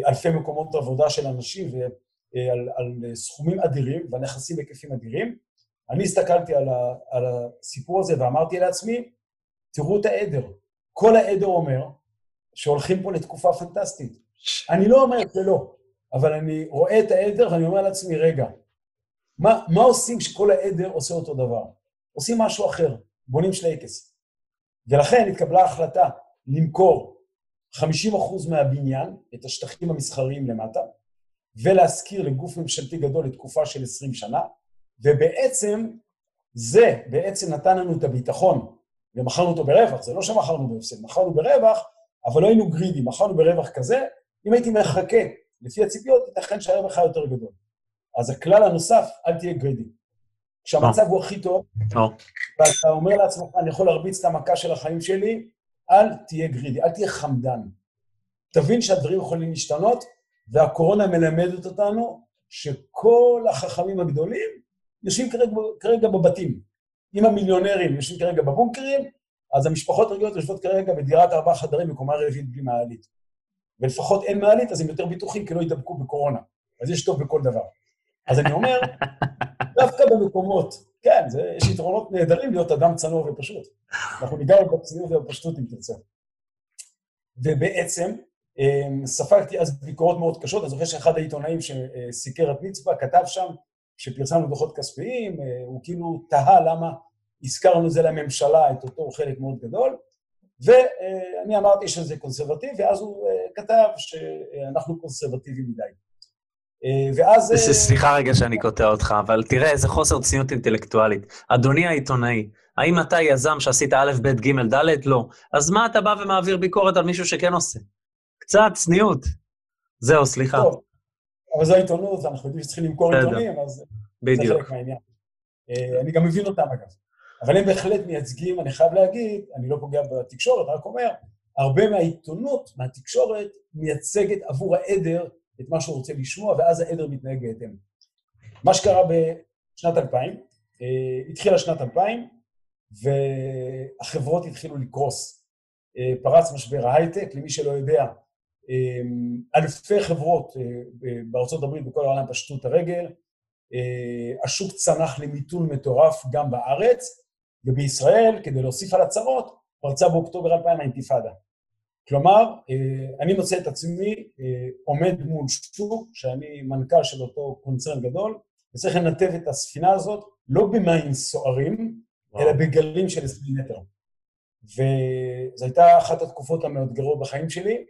Speaker 3: אלפי מקומות עבודה של אנשים, אה, על, על סכומים אדירים והנכסים בהיקפים אדירים. אני הסתכלתי על, ה, על הסיפור הזה ואמרתי לעצמי, תראו את העדר. כל העדר אומר שהולכים פה לתקופה פנטסטית. אני לא אומר שלא, אבל אני רואה את העדר ואני אומר לעצמי, רגע, מה, מה עושים כשכל העדר עושה אותו דבר? עושים משהו אחר, בונים שלייקס. ולכן התקבלה החלטה למכור 50% מהבניין, את השטחים המסחריים למטה, ולהשכיר לגוף ממשלתי גדול לתקופה של 20 שנה, ובעצם זה בעצם נתן לנו את הביטחון, ומכרנו אותו ברווח, זה לא שמכרנו בהפסד, מכרנו ברווח, אבל לא היינו גרידי, מכרנו ברווח כזה, אם הייתי מחכה לפי הציפיות, ייתכן שהרווח היה יותר גדול. אז הכלל הנוסף, אל תהיה גרידי. כשהמצב הוא הכי טוב, ואתה אומר לעצמך, אני יכול להרביץ את המכה של החיים שלי, אל תהיה גרידי, אל תהיה חמדן. תבין שהדברים יכולים להשתנות, והקורונה מלמדת אותנו שכל החכמים הגדולים יושבים כרגע, כרגע בבתים. אם המיליונרים יושבים כרגע בבונקרים, אז המשפחות הרגילות יושבות כרגע בדירת ארבעה חדרים בקומה רביעית בלי מעלית. ולפחות אין מעלית, אז הם יותר בטוחים כי לא יידבקו בקורונה. אז יש טוב בכל דבר. אז אני אומר, דווקא במקומות, כן, זה, יש יתרונות נהדרים להיות אדם צנוע ופשוט. אנחנו ניגע בצניעות ובפשטות אם תרצה. ובעצם, ספגתי אז ביקורות מאוד קשות, אני זוכר שאחד העיתונאים שסיקר את נצבא כתב שם, כשפרסמנו דוחות כספיים, אה, הוא כאילו תהה למה הזכרנו זה לממשלה, את אותו חלק מאוד גדול, ואני אמרתי שזה קונסרבטיבי, ואז הוא אה, כתב שאנחנו קונסרבטיביים מדי.
Speaker 1: אה, ואז... סליחה רגע שאני קוטע אותך, אבל תראה איזה חוסר צניעות אינטלקטואלית. אדוני העיתונאי, האם אתה יזם שעשית א', ב', ג', ד'? לא. אז מה אתה בא ומעביר ביקורת על מישהו שכן עושה? קצת צניעות. זהו, סליחה. טוב,
Speaker 3: אבל זו העיתונות, אנחנו יודעים שצריכים למכור עיתונים, אז בדיוק. זה חלק מהעניין. אה, אני גם מבין אותם, אגב. אבל הם בהחלט מייצגים, אני חייב להגיד, אני לא פוגע בתקשורת, רק אומר, הרבה מהעיתונות, מהתקשורת, מייצגת עבור העדר את מה שהוא רוצה לשמוע, ואז העדר מתנהג בהתאם. מה שקרה בשנת 2000, התחילה שנת 2000, והחברות התחילו לקרוס. פרץ משבר ההייטק, למי שלא יודע, אלפי חברות בארצות הברית, בכל העולם פשטו את הרגל, השוק צנח למיתון מטורף גם בארץ, ובישראל, כדי להוסיף על הצרות, פרצה באוקטובר 2000 האינתיפאדה. כלומר, אני מוצא את עצמי עומד מול שוק, שאני מנכ"ל של אותו קונצרן גדול, וצריך לנתב את הספינה הזאת לא במים סוערים, אלא בגלים של 20 מטר. וזו הייתה אחת התקופות המאתגרות בחיים שלי,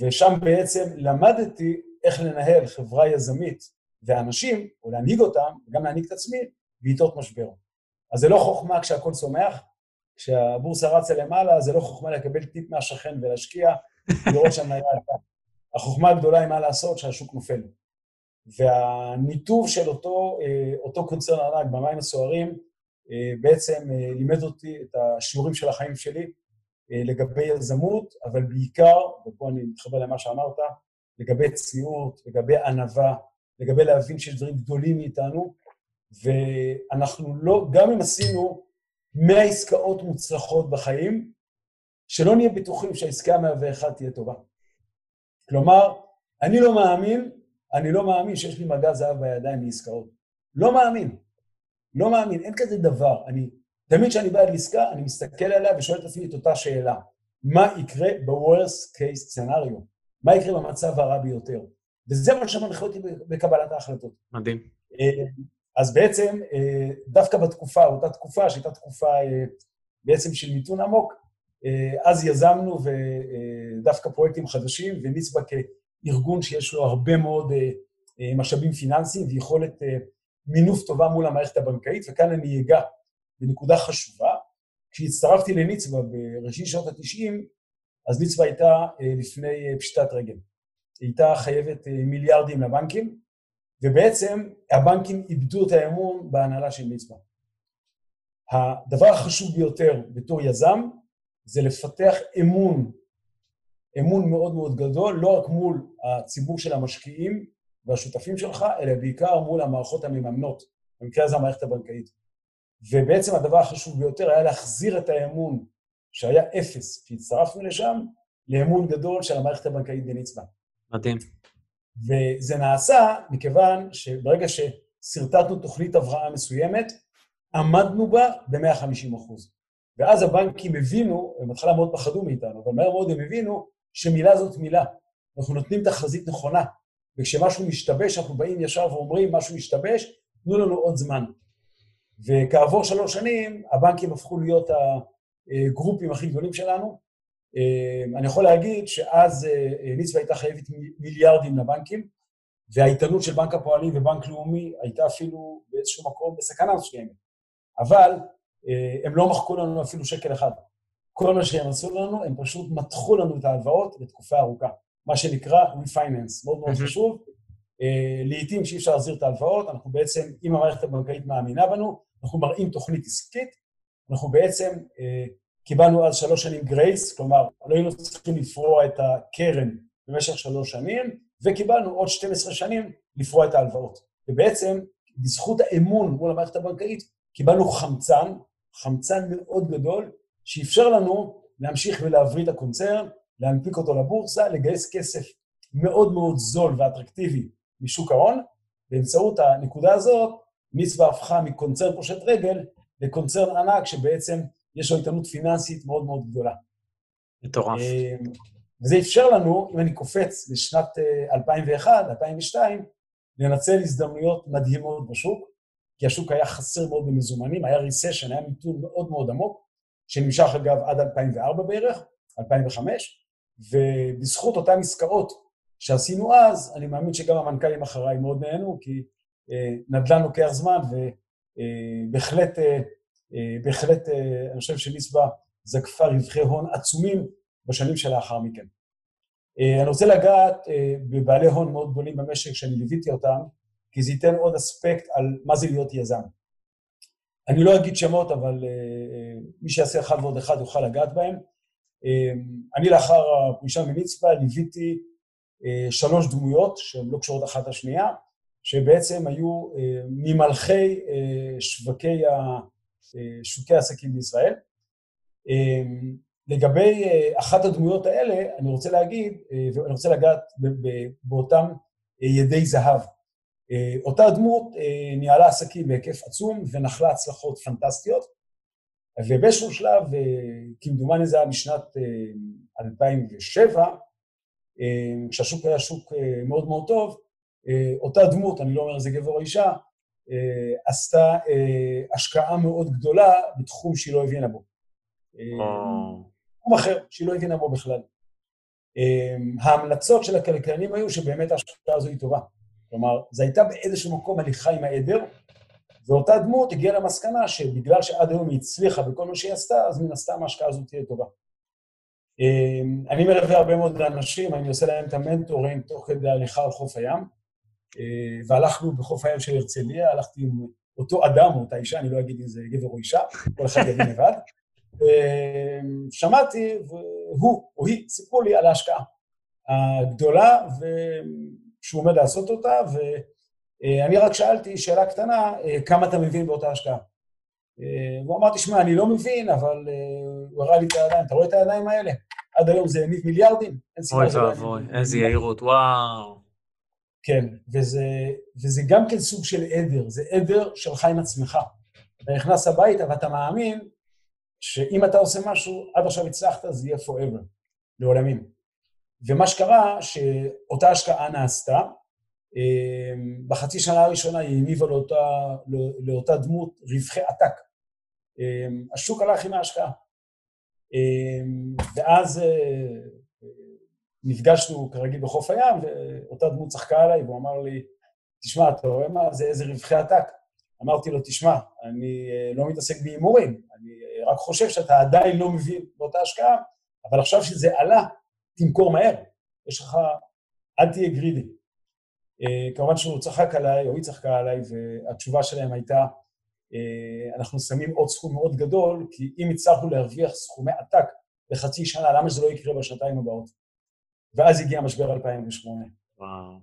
Speaker 3: ושם בעצם למדתי איך לנהל חברה יזמית ואנשים, או להנהיג אותם, וגם להנהיג את עצמי, בעיתות משבר. אז זה לא חוכמה כשהכול צומח, כשהבורסה רצה למעלה, זה לא חוכמה לקבל טיפ מהשכן ולהשקיע, לראות שהמניה עלתה. החוכמה הגדולה היא מה לעשות שהשוק נופל. והניתוב של אותו, אה, אותו קונצרן ענק במים הסוערים אה, בעצם אה, לימד אותי את השיעורים של החיים שלי לגבי יזמות, אבל בעיקר, ופה אני מתחבר למה שאמרת, לגבי צניעות, לגבי ענווה, לגבי להבין שיש דברים גדולים מאיתנו, ואנחנו לא, גם אם עשינו 100 עסקאות מוצלחות בחיים, שלא נהיה בטוחים שהעסקה ה-101 תהיה טובה. כלומר, אני לא מאמין, אני לא מאמין שיש לי מגע זהב בידיים מעסקאות. לא מאמין. לא מאמין, אין כזה דבר. אני, תמיד כשאני בא לעסקה, אני מסתכל עליה ושואל את עצמי את אותה שאלה. מה יקרה ב-Worst case scenario? מה יקרה במצב הרע ביותר? וזה מה שמנחה אותי בקבלת ההחלטות.
Speaker 1: מדהים.
Speaker 3: אה, אז בעצם, אה, דווקא בתקופה, אותה תקופה, שהייתה תקופה אה, בעצם של מיתון עמוק, אז יזמנו ודווקא פרויקטים חדשים, ונצבע כארגון שיש לו הרבה מאוד משאבים פיננסיים ויכולת מינוף טובה מול המערכת הבנקאית, וכאן אני אגע בנקודה חשובה. כשהצטרפתי לנצבע בראשית שנות ה-90, אז נצבע הייתה לפני פשיטת רגל. היא הייתה חייבת מיליארדים לבנקים, ובעצם הבנקים איבדו את האמון בהנהלה של מצווה. הדבר החשוב ביותר בתור יזם זה לפתח אמון, אמון מאוד מאוד גדול, לא רק מול הציבור של המשקיעים והשותפים שלך, אלא בעיקר מול המערכות המממנות, במקרה הזה המערכת הבנקאית. ובעצם הדבר החשוב ביותר היה להחזיר את האמון שהיה אפס כשהצטרפנו לשם, לאמון גדול של המערכת הבנקאית בנצבא.
Speaker 1: מדהים.
Speaker 3: וזה נעשה מכיוון שברגע ששרטטנו תוכנית הבראה מסוימת, עמדנו בה ב-150 אחוז. ואז הבנקים הבינו, הם בהתחלה מאוד פחדו מאיתנו, אבל מהר מאוד הם הבינו שמילה זאת מילה. אנחנו נותנים תחזית נכונה, וכשמשהו משתבש, אנחנו באים ישר ואומרים, משהו משתבש, תנו לנו עוד זמן. וכעבור שלוש שנים, הבנקים הפכו להיות הגרופים הכי גדולים שלנו, אה, אני יכול להגיד שאז אה, ניצווה הייתה חייבת מיליארדים לבנקים, והאיתנות של בנק הפועלים ובנק לאומי הייתה אפילו באיזשהו מקום בסכנה מסוימת. אבל אה, הם לא מחקו לנו אפילו שקל אחד. כל מה שהם עשו לנו, הם פשוט מתחו לנו את ההלוואות לתקופה ארוכה. מה שנקרא refinance, מאוד מאוד חשוב. לעתים שאי אפשר להחזיר את ההלוואות, אנחנו בעצם, אם המערכת הבנקאית מאמינה בנו, אנחנו מראים תוכנית עסקית, אנחנו בעצם קיבלנו אז שלוש שנים גרייס, כלומר, לא היינו צריכים לפרוע את הקרן במשך שלוש שנים, וקיבלנו עוד 12 שנים לפרוע את ההלוואות. ובעצם, בזכות האמון מול המערכת הבנקאית, קיבלנו חמצן, חמצן מאוד גדול, שאפשר לנו להמשיך ולהבריא את הקונצרן, להנפיק אותו לבורסה, לגייס כסף מאוד מאוד זול ואטרקטיבי משוק ההון. באמצעות הנקודה הזאת, מצווה הפכה מקונצרן פושט רגל לקונצרן ענק שבעצם יש לו איתנות פיננסית מאוד מאוד גדולה.
Speaker 1: מטורף.
Speaker 3: אמ, וזה אפשר לנו, אם אני קופץ לשנת 2001, אה, 2002, לנצל הזדמנויות מדהימות בשוק, כי השוק היה חסר מאוד במזומנים, היה ריסשן, היה מיתון מאוד מאוד עמוק, שנמשך אגב עד 2004 בערך, 2005, ובזכות אותן עסקאות שעשינו אז, אני מאמין שגם המנכ"לים אחריי מאוד נהנו, כי אה, נדל"ן לוקח זמן, ובהחלט בהחלט, אני חושב שליסבה זקפה רווחי הון עצומים בשנים שלאחר מכן. אני רוצה לגעת בבעלי הון מאוד גדולים במשק שאני ליוויתי אותם, כי זה ייתן עוד אספקט על מה זה להיות יזם. אני לא אגיד שמות, אבל מי שיעשה אחד ועוד אחד יוכל לגעת בהם. אני לאחר הפרישה ממצפה ליוויתי שלוש דמויות שהן לא קשורות אחת לשנייה, שבעצם היו ממלכי שווקי, שוקי העסקים בישראל. לגבי אחת הדמויות האלה, אני רוצה להגיד, ואני רוצה לגעת באותם ידי זהב. אותה דמות ניהלה עסקים בהיקף עצום ונחלה הצלחות פנטסטיות, ובאיזשהו שלב, כמדומני זה היה משנת 2007, כשהשוק היה שוק מאוד מאוד טוב, אותה דמות, אני לא אומר איזה גבר או אישה, עשתה השקעה מאוד גדולה בתחום שהיא לא הבינה בו. תחום אחר, שהיא לא הבינה בו בכלל. ההמלצות של הכלכלנים היו שבאמת ההשקעה הזו היא טובה. כלומר, זו הייתה באיזשהו מקום הליכה עם העדר, ואותה דמות הגיעה למסקנה שבגלל שעד היום היא הצליחה בכל מה שהיא עשתה, אז מן הסתם ההשקעה הזאת תהיה טובה. אני מלווה הרבה מאוד אנשים, אני עושה להם את המנטורים תוך כדי הליכה על חוף הים, והלכנו בחוף הים של הרצליה, הלכתי עם אותו אדם או אותה אישה, אני לא אגיד אם זה גבר או אישה, כל אחד יבין לבד. שמעתי, והוא או היא סיפרו לי על ההשקעה הגדולה, שהוא עומד לעשות אותה, ואני רק שאלתי שאלה קטנה, כמה אתה מבין באותה השקעה? הוא אמר, תשמע, אני לא מבין, אבל הוא הראה לי את הידיים, אתה רואה את הידיים האלה? עד היום זה הניב מיליארדים,
Speaker 1: אין סיבה אוי ואבוי, איזה יהירות, וואו.
Speaker 3: כן, וזה, וזה גם כן סוג של עדר, זה עדר שלך עם עצמך. אתה נכנס הביתה ואתה מאמין שאם אתה עושה משהו, עד עכשיו הצלחת, זה יהיה forever, לעולמים. ומה שקרה, שאותה השקעה נעשתה, אמ, בחצי שנה הראשונה היא הניבה לאותה, לאותה דמות רווחי עתק. אמ, השוק הלך עם ההשקעה. אמ, ואז אה, נפגשנו כרגיל בחוף הים, ואותה דמות צחקה עליי, והוא אמר לי, תשמע, אתה רואה מה זה, איזה רווחי עתק? אמרתי לו, תשמע, אני אה, לא מתעסק בהימורים, אני אה, רק חושב שאתה עדיין לא מבין באותה השקעה, אבל עכשיו שזה עלה, תמכור מהר. יש לך, אל תהיה גרידי. כמובן שהוא צחק עליי, או היא צחקה עליי, והתשובה שלהם הייתה, אנחנו שמים עוד סכום מאוד גדול, כי אם הצלחנו להרוויח סכומי עתק בחצי שנה, למה שזה לא יקרה בשנתיים הבאות? ואז הגיע משבר 2008. וואו.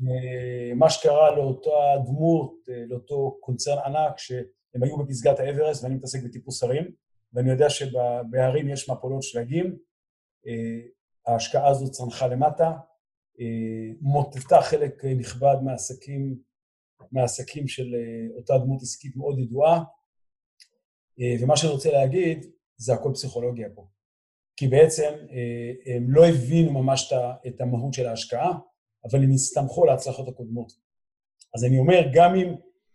Speaker 3: ומה שקרה לאותה דמות, לאותו קונצרן ענק, שהם היו בפסגת האברסט, ואני מתעסק בטיפוס הרים, ואני יודע שבהרים יש מפולות שלגים, ההשקעה הזו צנחה למטה, מוטטה חלק נכבד מהעסקים, מהעסקים של אותה דמות עסקית מאוד ידועה, ומה שאני רוצה להגיד, זה הכל פסיכולוגיה פה. כי בעצם אה, הם לא הבינו ממש את המהות של ההשקעה, אבל הם הסתמכו על ההצלחות הקודמות. אז אני אומר, גם אם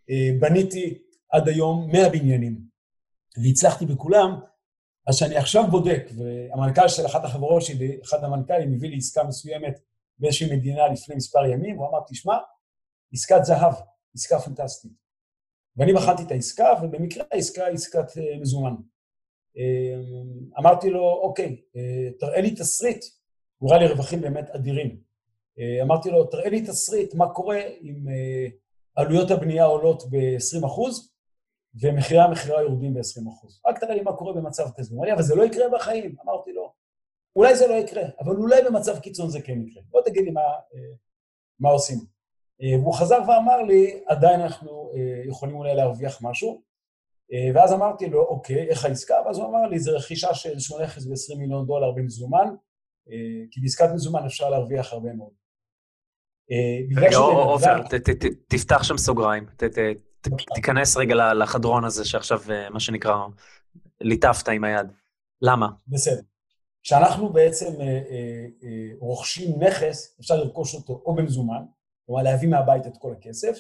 Speaker 3: אה, בניתי עד היום 100 בניינים והצלחתי בכולם, אז שאני עכשיו בודק, והמנכ"ל של אחת החברות שלי, אחד המנכ"לים, הביא לי עסקה מסוימת באיזושהי מדינה לפני מספר ימים, הוא אמר, תשמע, עסקת זהב, עסקה פנטסטית. ואני בחנתי את העסקה, ובמקרה העסקה היא עסקת אה, מזומן. אמ, אמרתי לו, אוקיי, אה, תראה לי תסריט, הוא ראה לי רווחים באמת אדירים. אה, אמרתי לו, תראה לי תסריט, מה קורה אם אה, עלויות הבנייה עולות ב-20% ומחירי המכירה יורדים ב-20%. רק תראה לי מה קורה במצב כזה. הוא אמר לי, אבל זה לא יקרה בחיים. אמרתי לו, אולי זה לא יקרה, אבל אולי במצב קיצון זה כן יקרה. בוא תגיד לי מה, מה עושים. והוא חזר ואמר לי, עדיין אנחנו יכולים אולי להרוויח משהו. אה, ואז אמרתי לו, אוקיי, איך העסקה? ואז הוא אמר לי, זה רכישה של איזשהו נכס ב-20 מיליון דולר במזומן, אה, כי בעסקת מזומן אפשר להרוויח הרבה מאוד.
Speaker 1: אה, רגע, עופר, תפתח שם סוגריים, תיכנס רגע לחדרון הזה שעכשיו, מה שנקרא, ליטפת עם היד. למה?
Speaker 3: בסדר. כשאנחנו בעצם רוכשים נכס, אפשר לרכוש אותו או במזומן, כלומר להביא מהבית את כל הכסף,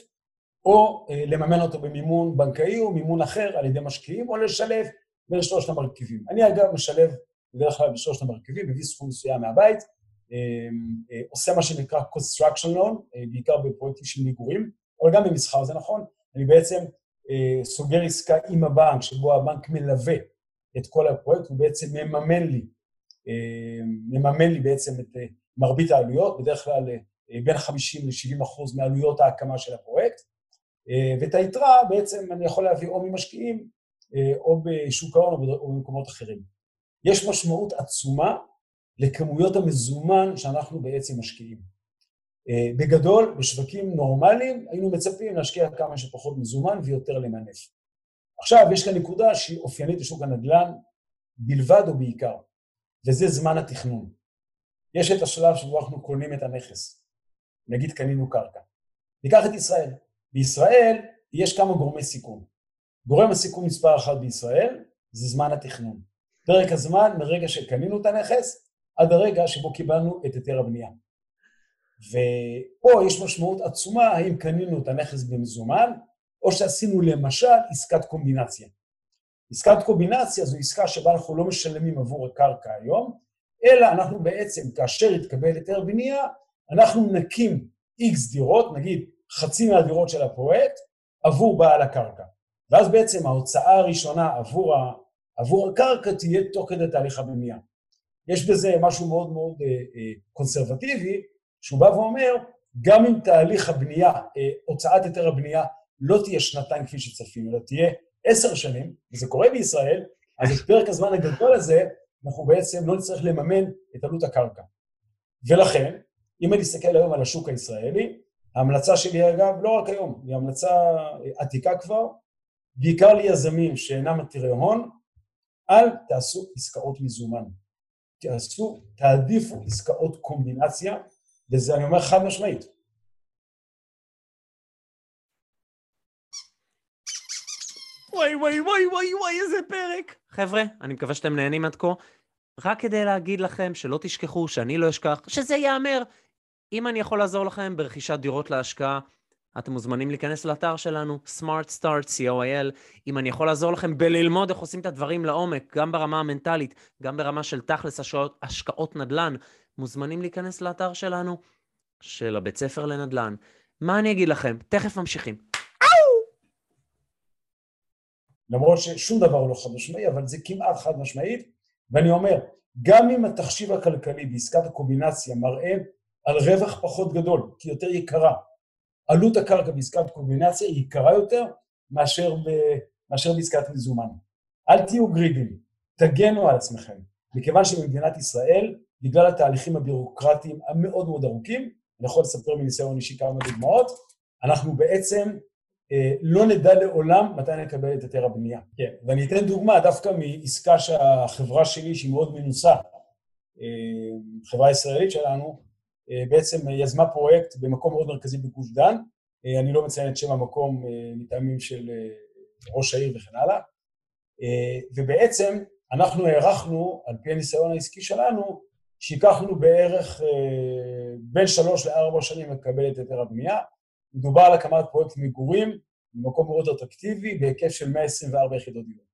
Speaker 3: או אה, לממן אותו במימון בנקאי או מימון אחר על ידי משקיעים, או לשלב בין שלושת המרכיבים. אני אגב משלב בדרך כלל בשלושת המרכיבים, מביא סכום מסוים מהבית, אה, אה, עושה מה שנקרא construction loan, בעיקר בפרויקטים של מגורים, אבל גם במסחר זה נכון. אני בעצם סוגר עסקה עם הבנק, שבו הבנק מלווה את כל הפרויקט, הוא בעצם מממן לי, מממן לי בעצם את מרבית העלויות, בדרך כלל בין 50 ל-70 אחוז מעלויות ההקמה של הפרויקט. אה, ואת היתרה בעצם אני יכול להביא או ממשקיעים אה, או בשוק ההון או במקומות אחרים. יש משמעות עצומה לכמויות המזומן שאנחנו בעצם משקיעים. אה, בגדול, בשווקים נורמליים היינו מצפים להשקיע כמה שפחות מזומן ויותר למנף. עכשיו, יש כאן נקודה שהיא אופיינית לשוק הנדל"ן בלבד או בעיקר, וזה זמן התכנון. יש את השלב שבו אנחנו קונים את הנכס. נגיד קנינו קרקע. ניקח את ישראל. בישראל יש כמה גורמי סיכון. גורם הסיכון מספר אחת בישראל זה זמן התכנון. פרק הזמן מרגע שקנינו את הנכס עד הרגע שבו קיבלנו את היתר הבנייה. ופה יש משמעות עצומה האם קנינו את הנכס במזומן, או שעשינו למשל עסקת קומבינציה. עסקת קומבינציה זו עסקה שבה אנחנו לא משלמים עבור הקרקע היום, אלא אנחנו בעצם, כאשר יתקבל היתר בנייה, אנחנו נקים איקס דירות, נגיד חצי מהדירות של הפרויקט, עבור בעל הקרקע. ואז בעצם ההוצאה הראשונה עבור, ה, עבור הקרקע תהיה תוך כדי תהליך הבנייה. יש בזה משהו מאוד מאוד אה, אה, קונסרבטיבי, שהוא בא ואומר, גם אם תהליך הבנייה, אה, הוצאת היתר הבנייה, לא תהיה שנתיים כפי שצפינו, אלא תהיה עשר שנים, וזה קורה בישראל, אז את פרק הזמן הגדול הזה, אנחנו בעצם לא נצטרך לממן את עלות הקרקע. ולכן, אם אני אסתכל היום על השוק הישראלי, ההמלצה שלי אגב, לא רק היום, היא המלצה עתיקה כבר, בעיקר ליזמים שאינם עתירי הון, אל תעשו עסקאות מזומן. תעשו, תעדיפו עסקאות קומבינציה, וזה אני אומר חד משמעית.
Speaker 1: וואי וואי וואי וואי וואי איזה פרק. חבר'ה, אני מקווה שאתם נהנים עד כה. רק כדי להגיד לכם שלא תשכחו, שאני לא אשכח, שזה ייאמר. אם אני יכול לעזור לכם ברכישת דירות להשקעה, אתם מוזמנים להיכנס לאתר שלנו, Smart Start, co.il. אם אני יכול לעזור לכם בללמוד איך עושים את הדברים לעומק, גם ברמה המנטלית, גם ברמה של תכלס השקעות, השקעות נדל"ן, מוזמנים להיכנס לאתר שלנו, של הבית ספר לנדל"ן. מה אני אגיד לכם? תכף ממשיכים.
Speaker 3: למרות ששום דבר הוא לא חד משמעי, אבל זה כמעט חד משמעית, ואני אומר, גם אם התחשיב הכלכלי בעסקת הקומבינציה מראה על רווח פחות גדול, כי יותר יקרה, עלות הקרקע בעסקת קומבינציה היא יקרה יותר מאשר, ב, מאשר בעסקת מזומן. אל תהיו גרידים, תגנו על עצמכם, מכיוון שבמדינת ישראל, בגלל התהליכים הבירוקרטיים המאוד מאוד ארוכים, אני יכול לספר מניסיון אישי כמה דוגמאות, אנחנו בעצם אה, לא נדע לעולם מתי נקבל את היתר הבנייה. כן. ואני אתן דוגמה דווקא מעסקה שהחברה שלי, שהיא מאוד מנוסה, אה, חברה ישראלית שלנו, בעצם יזמה פרויקט במקום מאוד מרכזי בגוש דן, אני לא מציין את שם המקום מטעמים של ראש העיר וכן הלאה, ובעצם אנחנו הערכנו, על פי הניסיון העסקי שלנו, שייקחנו בערך בין שלוש לארבע שנים לקבל את היתר הבנייה, מדובר על הקמת פרויקט מגורים במקום מאוד אטרקטיבי בהיקף של 124 יחידות דיור.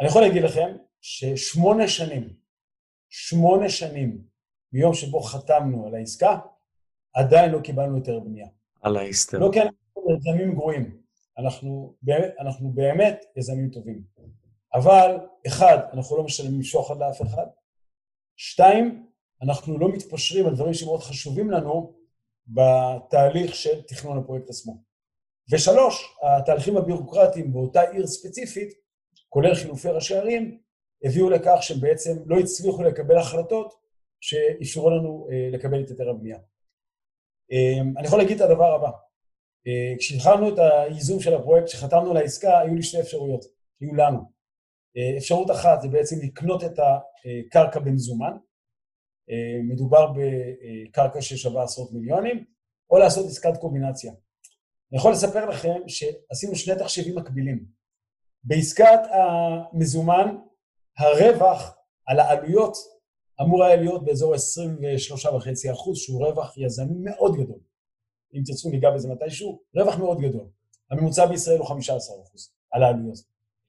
Speaker 3: אני יכול להגיד לכם ששמונה שנים, שמונה שנים מיום שבו חתמנו על העסקה, עדיין לא קיבלנו יותר בנייה.
Speaker 1: על ההיסטר.
Speaker 3: לא כי אנחנו יזמים גרועים, אנחנו אנחנו באמת יזמים טובים. אבל, אחד, אנחנו לא משלמים שוחד לאף אחד. שתיים, אנחנו לא מתפשרים על דברים שמאוד חשובים לנו, בתהליך של תכנון הפרויקט עצמו. ושלוש, התהליכים הבירוקרטיים באותה עיר ספציפית, כולל חילופי ראשי ערים, הביאו לכך שהם בעצם לא הצליחו לקבל החלטות שאפשרו לנו אה, לקבל את היתר הבנייה. אה, אני יכול להגיד את הדבר הבא, אה, כשהתחלנו את הייזום של הפרויקט, כשחתמנו על העסקה, היו לי שתי אפשרויות, היו לנו. אפשרות אחת זה בעצם לקנות את הקרקע במזומן, אה, מדובר בקרקע ששווה עשרות מיליונים, או לעשות עסקת קומבינציה. אני יכול לספר לכם שעשינו שני תחשיבים מקבילים. בעסקת המזומן, הרווח על העלויות אמור היה להיות באזור 23.5 אחוז, שהוא רווח יזמי מאוד גדול. אם תרצו ניגע בזה מתישהו, רווח מאוד גדול. הממוצע בישראל הוא 15 אחוז על העלויות.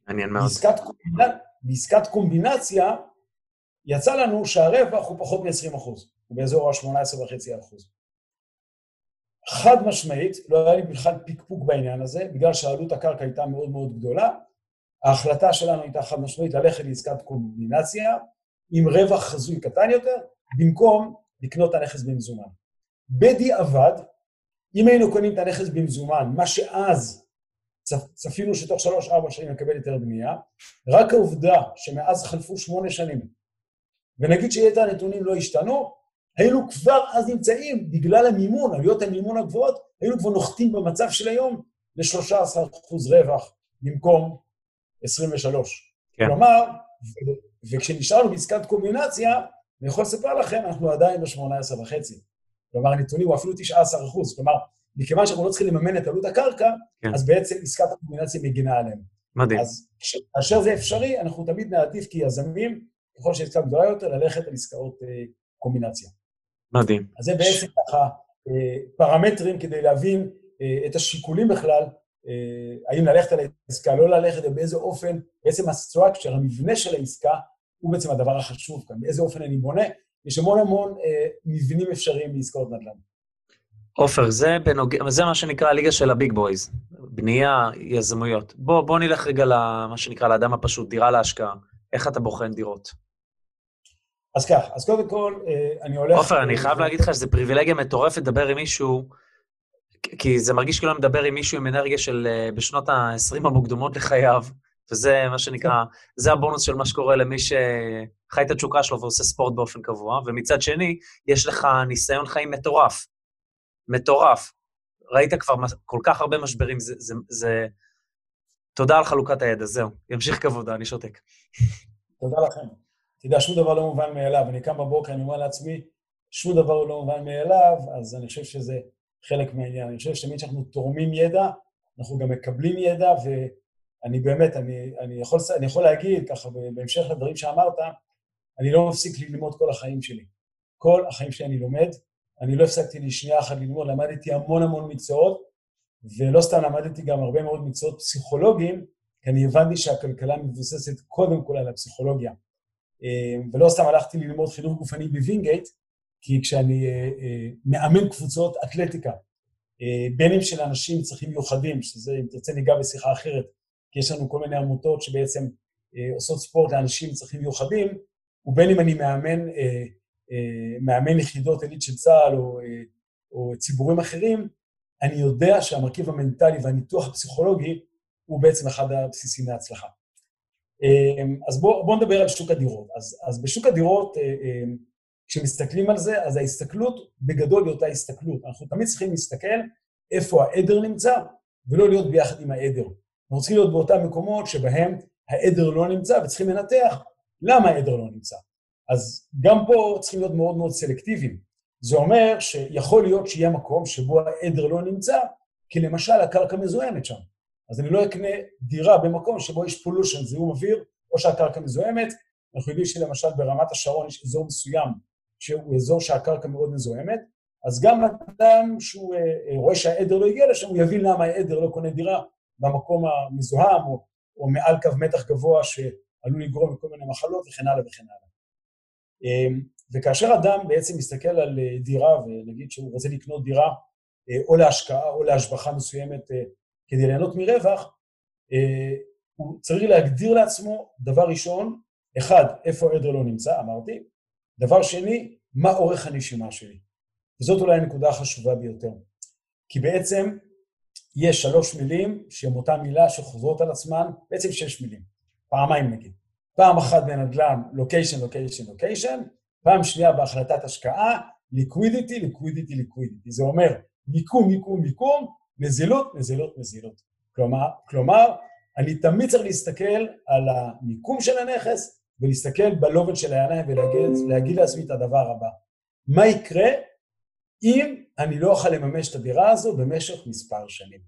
Speaker 1: מעניין מאוד.
Speaker 3: בעסקת, קומבינה, בעסקת קומבינציה, יצא לנו שהרווח הוא פחות מ-20 אחוז, הוא באזור ה-18.5 אחוז. חד משמעית, לא היה לי בכלל פיקפוק בעניין הזה, בגלל שעלות הקרקע הייתה מאוד מאוד גדולה, ההחלטה שלנו הייתה חד משמעית ללכת לעסקת קומבינציה עם רווח חזוי קטן יותר, במקום לקנות את הנכס במזומן. בדיעבד, אם היינו קונים את הנכס במזומן, מה שאז צפינו שתוך שלוש-ארבע שנים נקבל היתר בנייה, רק העובדה שמאז חלפו שמונה שנים ונגיד שיתר הנתונים לא השתנו, היינו כבר אז נמצאים, בגלל המימון, עלויות המימון הגבוהות, היינו כבר נוחתים במצב של היום ל-13% רווח במקום 23. כן. כלומר, וכשנשארנו בעסקת קומבינציה, אני יכול לספר לכם, אנחנו עדיין ב-18 וחצי. כלומר, הנתונים הוא אפילו 19 אחוז. כלומר, מכיוון שאנחנו לא צריכים לממן את עלות הקרקע, כן. אז בעצם עסקת הקומבינציה מגינה עליהם.
Speaker 1: מדהים.
Speaker 3: אז כאשר זה אפשרי, אנחנו תמיד נעדיף כיזמים, ככל שעסקה גדולה יותר, ללכת על עסקאות אה, קומבינציה.
Speaker 1: מדהים.
Speaker 3: אז זה בעצם ככה אה, פרמטרים כדי להבין אה, את השיקולים בכלל, אה, האם ללכת על העסקה, לא ללכת, ובאיזה אופן, בעצם ה structure, המבנה של העסקה, הוא בעצם הדבר החשוב כאן, באיזה אופן אני בונה. יש המון המון אה, מבנים אפשריים לעסקאות נדל"ן.
Speaker 1: עופר, זה, בנוג... זה מה שנקרא הליגה של ה big boys, בנייה, יזמויות. בוא, בוא נלך רגע למה שנקרא לאדם הפשוט, דירה להשקעה. איך אתה בוחן דירות?
Speaker 3: אז כך, אז קודם כל, אה, אני הולך...
Speaker 1: עופר, אני חייב להגיד לך שזו פריבילגיה מטורפת לדבר עם מישהו, כי זה מרגיש כאילו אני מדבר עם מישהו עם אנרגיה של אה, בשנות ה-20 המוקדמות לחייו, וזה מה שנקרא, זה הבונוס של מה שקורה למי שחי את התשוקה שלו ועושה ספורט באופן קבוע, ומצד שני, יש לך ניסיון חיים מטורף. מטורף. ראית כבר כל כך הרבה משברים, זה... זה, זה... תודה על חלוקת הידע, זהו. ימשיך כבודה, אני שותק.
Speaker 3: תודה לכם. אתה יודע, שום דבר לא מובן מאליו. אני קם בבוקר, אני אומר לעצמי, שום דבר הוא לא מובן מאליו, אז אני חושב שזה חלק מהעניין. אני חושב שתמיד כשאנחנו תורמים ידע, אנחנו גם מקבלים ידע, ואני באמת, אני, אני, יכול, אני יכול להגיד, ככה, בהמשך לדברים שאמרת, אני לא מפסיק ללמוד כל החיים שלי. כל החיים שלי אני לומד, אני לא הפסקתי לי שנייה אחת ללמוד, למדתי המון המון מקצועות, ולא סתם למדתי גם הרבה מאוד מקצועות פסיכולוגיים, כי אני הבנתי שהכלכלה מבוססת קודם כל על הפסיכולוגיה. אה, ולא סתם הלכתי ללמוד חינוך גופני בווינגייט, כי כשאני אה, אה, מאמן קבוצות אתלטיקה, בין אם של אנשים עם צרכים מיוחדים, שזה, אם תרצה ניגע בשיחה אחרת, כי יש לנו כל מיני עמותות שבעצם עושות ספורט לאנשים עם צרכים מיוחדים, ובין אם אני מאמן, מאמן יחידות עילית של צה"ל או, או ציבורים אחרים, אני יודע שהמרכיב המנטלי והניתוח הפסיכולוגי הוא בעצם אחד הבסיסים להצלחה. אמ, אז בואו בוא נדבר על שוק הדירות. אז, אז בשוק הדירות, אה, אמ, כשמסתכלים על זה, אז ההסתכלות בגדול היא אותה הסתכלות. אנחנו תמיד צריכים להסתכל איפה העדר נמצא, ולא להיות ביחד עם העדר. אנחנו צריכים להיות באותם מקומות שבהם העדר לא נמצא, וצריכים לנתח למה העדר לא נמצא. אז גם פה צריכים להיות מאוד מאוד סלקטיביים. זה אומר שיכול להיות שיהיה מקום שבו העדר לא נמצא, כי למשל הקרקע מזוהמת שם. אז אני לא אקנה דירה במקום שבו יש pollution, זיהום אוויר, או שהקרקע מזוהמת. אנחנו יודעים שלמשל ברמת השרון יש אזור מסוים שהוא אזור שהקרקע מאוד מזוהמת, אז גם אדם שהוא אה, רואה שהעדר לא הגיע לשם, הוא יבין למה העדר לא קונה דירה במקום המזוהם, או, או מעל קו מתח גבוה שעלול לגרום לכל מיני מחלות וכן הלאה וכן הלאה. אמ, וכאשר אדם בעצם מסתכל על אה, דירה, ונגיד שהוא רוצה לקנות דירה אה, או להשקעה או להשבחה מסוימת כדי ליהנות מרווח, אה, הוא צריך להגדיר לעצמו, דבר ראשון, אחד, איפה העדר לא נמצא, אמרתי, דבר שני, מה אורך הנשימה שלי. וזאת אולי הנקודה החשובה ביותר. כי בעצם יש שלוש מילים שהן אותה מילה שחוזרות על עצמן, בעצם שש מילים, פעמיים נגיד. פעם אחת בנדל"ן, location, location, location, פעם שנייה בהחלטת השקעה, liquidity, liquidity, liquidity. זה אומר מיקום, מיקום, מיקום, נזילות, נזילות, נזילות. כלומר, כלומר, אני תמיד צריך להסתכל על המיקום של הנכס ולהסתכל בלובן של העיניים ולהגיד לעצמי את הדבר הבא. מה יקרה אם אני לא אוכל לממש את הדירה הזו במשך מספר שנים?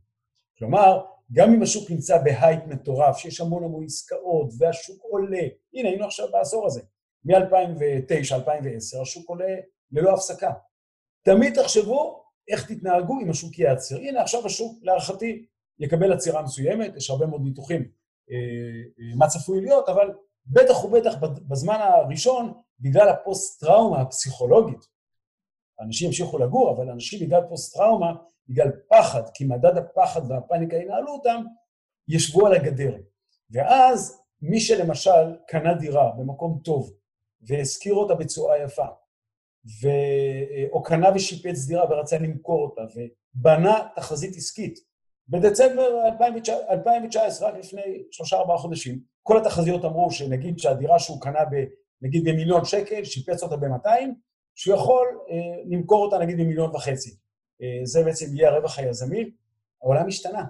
Speaker 3: כלומר, גם אם השוק נמצא בהייט מטורף, שיש המון המון עסקאות והשוק עולה, הנה היינו עכשיו בעשור הזה, מ-2009-2010 השוק עולה ללא הפסקה. תמיד תחשבו איך תתנהגו אם השוק ייעצר. הנה, עכשיו השוק, להערכתי, יקבל עצירה מסוימת, יש הרבה מאוד ניתוחים אה, אה, מה צפוי להיות, אבל בטח ובטח בזמן הראשון, בגלל הפוסט-טראומה הפסיכולוגית, אנשים ימשיכו לגור, אבל אנשים בגלל פוסט-טראומה, בגלל פחד, כי מדד הפחד והפאניקה ינהלו אותם, ישבו על הגדר. ואז מי שלמשל קנה דירה במקום טוב והשכיר אותה בצורה יפה, ו... או קנה ושיפץ דירה ורצה למכור אותה, ובנה תחזית עסקית. בדצמבר 2019, רק לפני שלושה-ארבעה חודשים, כל התחזיות אמרו שנגיד שהדירה שהוא קנה ב... נגיד במיליון שקל, שיפץ אותה ב-200, שהוא יכול אה, למכור אותה נגיד במיליון וחצי. אה, זה בעצם יהיה הרווח היזמי. העולם השתנה.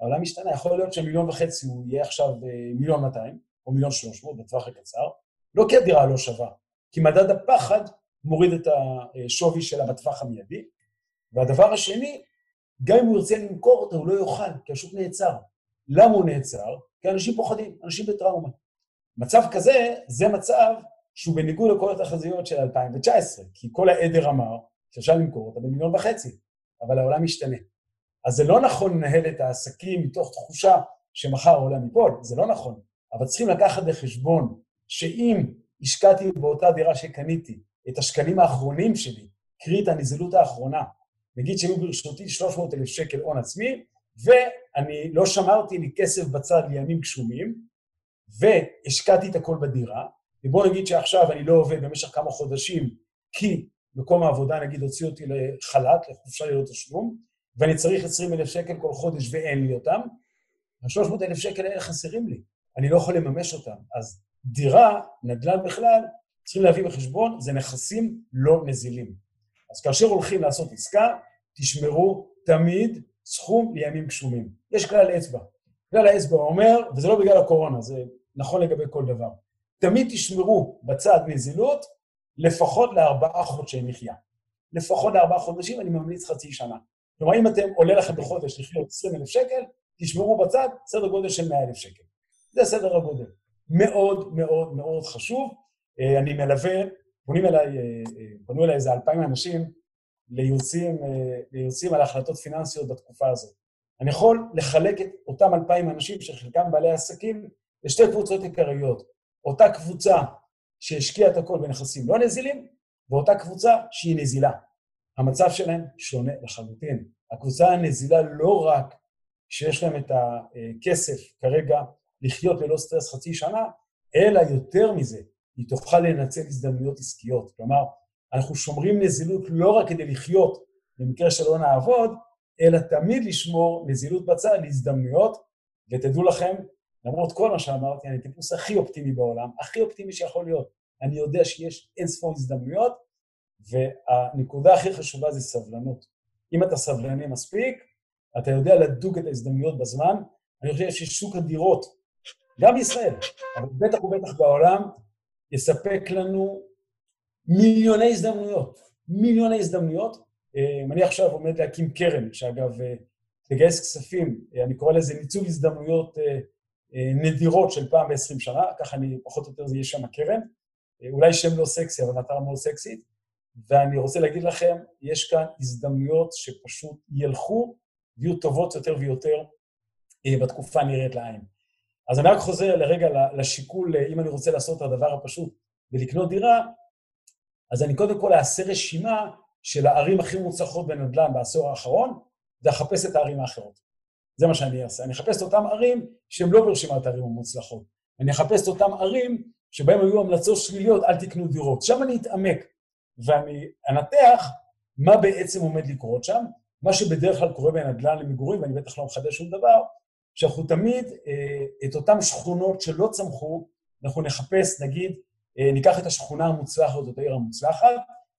Speaker 3: העולם השתנה. יכול להיות שמיליון וחצי הוא יהיה עכשיו אה, מיליון 200, או מיליון 300 בטווח הקצר, לא כי הדירה לא שווה, כי מדד הפחד מוריד את השווי שלה בטווח המיידי. והדבר השני, גם אם הוא ירצה למכור אותה, הוא לא יוכל, כי השוק נעצר. למה הוא נעצר? כי אנשים פוחדים, אנשים בטראומה. מצב כזה, זה מצב שהוא בניגוד לכל התחזיות של 2019, כי כל העדר אמר שאפשר למכור אותה במיליון וחצי, אבל העולם משתנה. אז זה לא נכון לנהל את העסקים מתוך תחושה שמחר העולם ייפול, זה לא נכון. אבל צריכים לקחת בחשבון שאם השקעתי באותה דירה שקניתי את השקלים האחרונים שלי, קרי את הנזילות האחרונה, נגיד שהיו ברשותי 300 אלף שקל הון עצמי, ואני לא שמרתי לי כסף בצד לימים גשומים, והשקעתי את הכל בדירה, ובוא נגיד שעכשיו אני לא עובד במשך כמה חודשים, כי מקום העבודה נגיד הוציא אותי לחל"ת, לחופשה ללא תשלום, ואני צריך 20 אלף שקל כל חודש ואין לי אותם, ה-300 אלף שקל האלה חסרים לי, אני לא יכול לממש אותם. אז דירה, נדל"ן בכלל, צריכים להביא בחשבון, זה נכסים לא נזילים. אז כאשר הולכים לעשות עסקה, תשמרו תמיד סכום לימים גשומים. יש כלל אצבע. כלל האצבע אומר, וזה לא בגלל הקורונה, זה נכון לגבי כל דבר, תמיד תשמרו בצד נזילות לפחות לארבעה חודשי מחיה. לפחות לארבעה חודשים, אני ממליץ חצי שנה. כלומר, אם אתם, עולה לכם בחודש לחיות 20 אלף שקל, תשמרו בצד סדר גודל של 100 אלף שקל. זה סדר הגודל. מאוד מאוד מאוד חשוב. אה, אני מלווה, פונים אליי, אה, אה, פנו אליי איזה אלפיים אנשים ליוצאים, ליוצאים על החלטות פיננסיות בתקופה הזאת. אני יכול לחלק את אותם אלפיים אנשים, שחלקם בעלי עסקים, לשתי קבוצות עיקריות. אותה קבוצה שהשקיעה את הכל בנכסים לא נזילים, ואותה קבוצה שהיא נזילה. המצב שלהם שונה לחלוטין. הקבוצה הנזילה לא רק שיש להם את הכסף כרגע לחיות ללא סטרס חצי שנה, אלא יותר מזה, היא תוכל לנצל הזדמנויות עסקיות. כלומר, אנחנו שומרים נזילות לא רק כדי לחיות במקרה שלא נעבוד, אלא תמיד לשמור נזילות בצד להזדמנויות, ותדעו לכם, למרות כל מה שאמרתי, אני הטיפוס הכי אופטימי בעולם, הכי אופטימי שיכול להיות. אני יודע שיש אין ספור הזדמנויות, והנקודה הכי חשובה זה סבלנות. אם אתה סבלני מספיק, אתה יודע לדוג את ההזדמנויות בזמן. אני חושב ששוק הדירות, גם בישראל, אבל בטח ובטח בעולם, יספק לנו מיליוני הזדמנויות. מיליוני הזדמנויות. אה, אני עכשיו עומד להקים קרן, שאגב, אה, תגייס כספים, אה, אני קורא לזה ניצול הזדמנויות נדירות של פעם ב-20 שנה, ככה אני, פחות או יותר זה יהיה שם הקרן. אולי שם לא סקסי, אבל מטרה מאוד סקסית. ואני רוצה להגיד לכם, יש כאן הזדמנויות שפשוט ילכו ויהיו טובות יותר ויותר בתקופה הנראית לעין. אז אני רק חוזר לרגע לשיקול, אם אני רוצה לעשות את הדבר הפשוט ולקנות דירה, אז אני קודם כל אעשה רשימה של הערים הכי מוצלחות בנדל"ן בעשור האחרון, ואחפש את הערים האחרות. זה מה שאני אעשה. אני אחפש את אותן ערים שהן לא ברשימת הערים המוצלחות. אני אחפש את אותן ערים שבהן היו המלצות שליליות, אל תקנו דירות. שם אני אתעמק, ואני אנתח מה בעצם עומד לקרות שם, מה שבדרך כלל קורה בנדל"ן למגורים, ואני בטח לא מחדש שום דבר, שאנחנו תמיד אה, את אותן שכונות שלא צמחו, אנחנו נחפש, נגיד, אה, ניקח את השכונה המוצלחת, את העיר המוצלחת,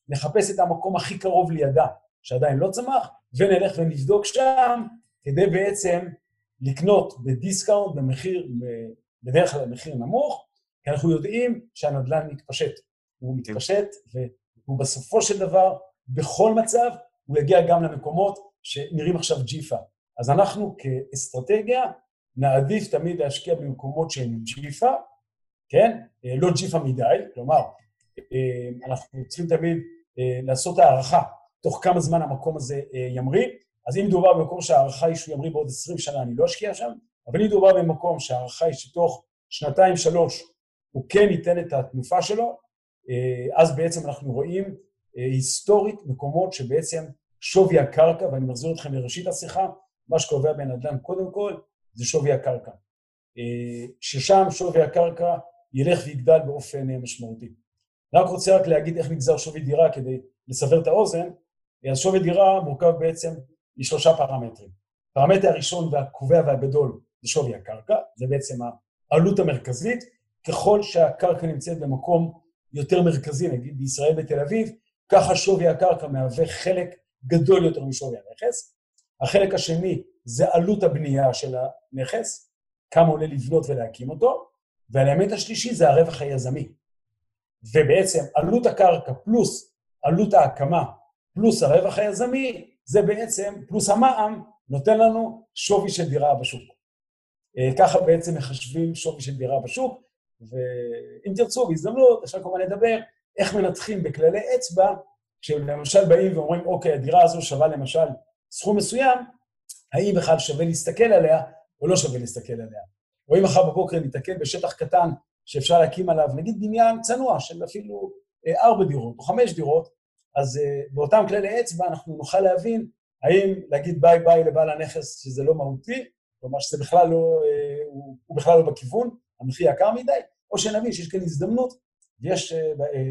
Speaker 3: נחפש את המקום הכי קרוב לידה, שעדיין לא צמח, ונלך ונבדוק שם, כדי בעצם לקנות בדיסקאונט, במחיר, בדרך כלל במחיר נמוך, כי אנחנו יודעים שהנדל"ן מתפשט. הוא מתפשט, והוא בסופו של דבר, בכל מצב, הוא יגיע גם למקומות שנראים עכשיו ג'יפה. אז אנחנו כאסטרטגיה נעדיף תמיד להשקיע במקומות שהם ג'יפה, כן? אה, לא ג'יפה מדי, כלומר, אה, אנחנו צריכים תמיד אה, לעשות הערכה תוך כמה זמן המקום הזה ימריא. אז אם מדובר במקום שההערכה היא שהוא ימריא בעוד 20 שנה, אני לא אשקיע שם, אבל אם מדובר במקום שההערכה היא שתוך שנתיים-שלוש הוא כן ייתן את התנופה שלו, אז בעצם אנחנו רואים היסטורית מקומות שבעצם שווי הקרקע, ואני מחזיר אתכם לראשית השיחה, מה שקובע בנדל"ן קודם כל זה שווי הקרקע. ששם שווי הקרקע ילך ויגדל באופן אה, משמעותי. אני רק רוצה רק להגיד איך נגזר שווי דירה כדי לסבר את האוזן. אז שווי דירה מורכב בעצם משלושה פרמטרים. הפרמטר הראשון והקובע והגדול זה שווי הקרקע, זה בעצם העלות המרכזית. ככל שהקרקע נמצאת במקום יותר מרכזי, נגיד בישראל בתל אביב, ככה שווי הקרקע מהווה חלק גדול יותר משווי הנכס. החלק השני זה עלות הבנייה של הנכס, כמה עולה לבנות ולהקים אותו, והאלמנט השלישי זה הרווח היזמי. ובעצם עלות הקרקע פלוס עלות ההקמה פלוס הרווח היזמי, זה בעצם, פלוס המע"מ, נותן לנו שווי של דירה בשוק. אה, ככה בעצם מחשבים שווי של דירה בשוק, ואם תרצו, בהזדמנות, אפשר כמובן לדבר איך מנתחים בכללי אצבע, כשלמשל באים ואומרים, אוקיי, הדירה הזו שווה למשל סכום מסוים, האם בכלל שווה להסתכל עליה או לא שווה להסתכל עליה. או אם מחר בבוקר ניתקל בשטח קטן שאפשר להקים עליו, נגיד בניין צנוע של אפילו אה, ארבע דירות או חמש דירות, אז אה, באותם כללי אצבע אנחנו נוכל להבין האם להגיד ביי ביי לבעל הנכס שזה לא מהותי, כלומר שזה בכלל לא, אה, הוא, הוא בכלל לא בכיוון, המחיר יקר מדי, או שנבין שיש כאן הזדמנות, ויש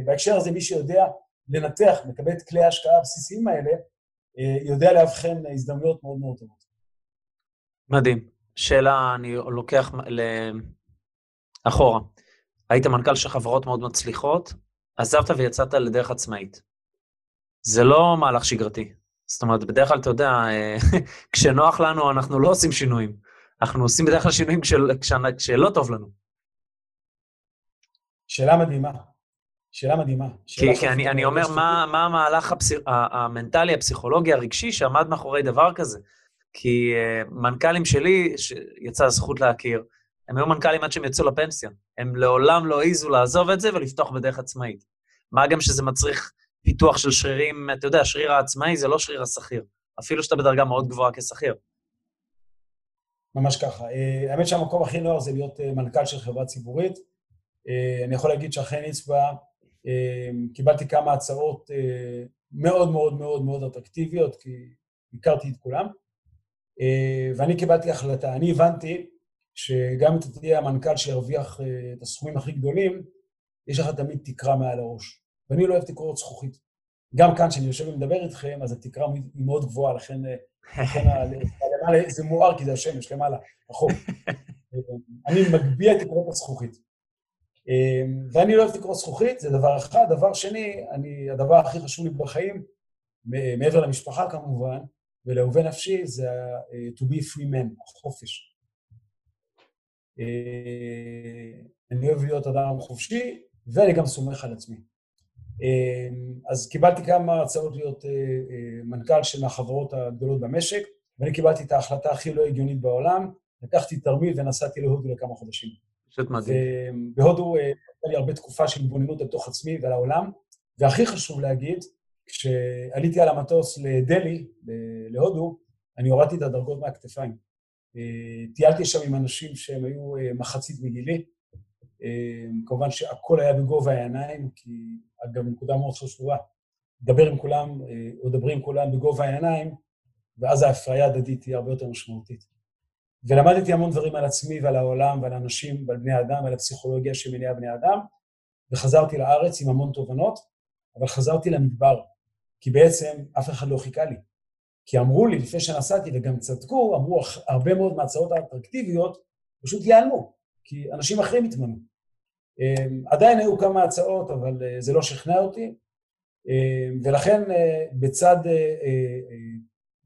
Speaker 3: בהקשר הזה מי שיודע לנתח, מקבל את כלי ההשקעה הבסיסיים האלה, יודע לאבחן הזדמנויות מאוד מאוד טובות.
Speaker 1: מדהים. שאלה, אני לוקח אחורה. היית מנכ"ל של חברות מאוד מצליחות, עזבת ויצאת לדרך עצמאית. זה לא מהלך שגרתי. זאת אומרת, בדרך כלל, אתה יודע, אה, כשנוח לנו, אנחנו לא עושים שינויים. אנחנו עושים בדרך כלל שינויים כשל, כשלא טוב לנו.
Speaker 3: שאלה מדהימה. שאלה מדהימה.
Speaker 1: שאלה כי, כי אני, אני אומר, מה, מה המהלך הפס... המנטלי, הפסיכולוגי, הרגשי שעמד מאחורי דבר כזה? כי uh, מנכ"לים שלי, שיצא הזכות להכיר, הם היו מנכ"לים עד שהם יצאו לפנסיה. הם לעולם לא העזו לעזוב את זה ולפתוח בדרך עצמאית. מה גם שזה מצריך פיתוח של שרירים, אתה יודע, שריר העצמאי זה לא שריר השכיר, אפילו שאתה בדרגה מאוד גבוהה כשכיר.
Speaker 3: ממש ככה. Uh, האמת שהמקום הכי נוח זה להיות uh, מנכ"ל של חברה ציבורית. Uh, אני יכול להגיד שאחרי נצבע קיבלתי כמה הצעות מאוד מאוד מאוד מאוד אטרקטיביות, כי הכרתי את כולם. אה, ואני קיבלתי החלטה. אני הבנתי שגם אם אתה תהיה המנכ"ל שירוויח אה, את הסכומים הכי גדולים, יש לך תמיד תקרה מעל הראש. ואני לא אוהב תקרות זכוכית. גם כאן, כשאני יושב ומדבר איתכם, אז התקרה היא מאוד גבוהה, לכן, אה, למעלה זה מואר כי זה השמש, למעלה, רחוק. אני מגביה את תקרות הזכוכית. ואני לא אוהב תקרות זכוכית, זה דבר אחד. דבר שני, אני, הדבר הכי חשוב לי בחיים, מעבר למשפחה כמובן, ולאהובי נפשי זה ה- to be free man, החופש. אה, אני אוהב להיות אדם חופשי, ואני גם סומך על עצמי. אה, אז קיבלתי כמה הצעות להיות אה, מנכ"ל של מהחברות הגדולות במשק, ואני קיבלתי את ההחלטה הכי לא הגיונית בעולם, לקחתי תרמיל ונסעתי להודו לכמה חודשים.
Speaker 1: פשוט מדהים.
Speaker 3: בהודו הייתה לי הרבה תקופה של התבוננות לתוך עצמי ועל העולם, והכי חשוב להגיד, כשעליתי על המטוס לדלהי, להודו, אני הורדתי את הדרגות מהכתפיים. אה, טיילתי שם עם אנשים שהם היו אה, מחצית מגילי. אה, כמובן שהכל היה בגובה העיניים, כי גם נקודה מאוד חשובה, לדבר עם כולם, או לדבר עם כולם בגובה העיניים, ואז ההפריה ההדדית תהיה הרבה יותר משמעותית. ולמדתי המון דברים על עצמי ועל העולם ועל אנשים ועל בני אדם ועל הפסיכולוגיה שמניעה בני אדם, וחזרתי לארץ עם המון תובנות, אבל חזרתי למדבר. כי בעצם אף אחד לא חיכה לי. כי אמרו לי לפני שנסעתי, וגם צדקו, אמרו הרבה מאוד מההצעות האטרקטיביות פשוט ייעלמו, כי אנשים אחרים התמנו. אמ, עדיין היו כמה הצעות, אבל אה, זה לא שכנע אותי, אמ, ולכן אה, בצד אה,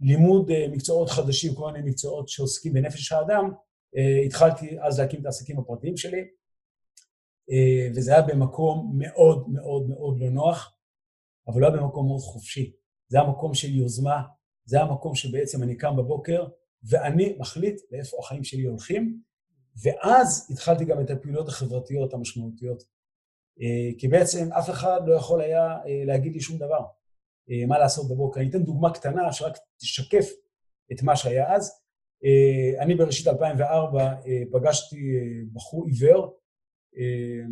Speaker 3: לימוד מקצועות חדשים, כל מיני מקצועות שעוסקים בנפש האדם, התחלתי אז להקים את העסקים הפרטיים שלי, וזה היה במקום מאוד מאוד מאוד לא נוח. אבל לא היה במקום מאוד חופשי. זה המקום של יוזמה, זה המקום שבעצם אני קם בבוקר, ואני מחליט לאיפה החיים שלי הולכים, ואז התחלתי גם את הפעילויות החברתיות המשמעותיות. אה, כי בעצם אף אחד לא יכול היה אה, להגיד לי שום דבר, אה, מה לעשות בבוקר. אני אתן דוגמה קטנה שרק תשקף את מה שהיה אז. אני בראשית 2004 פגשתי בחור עיוור,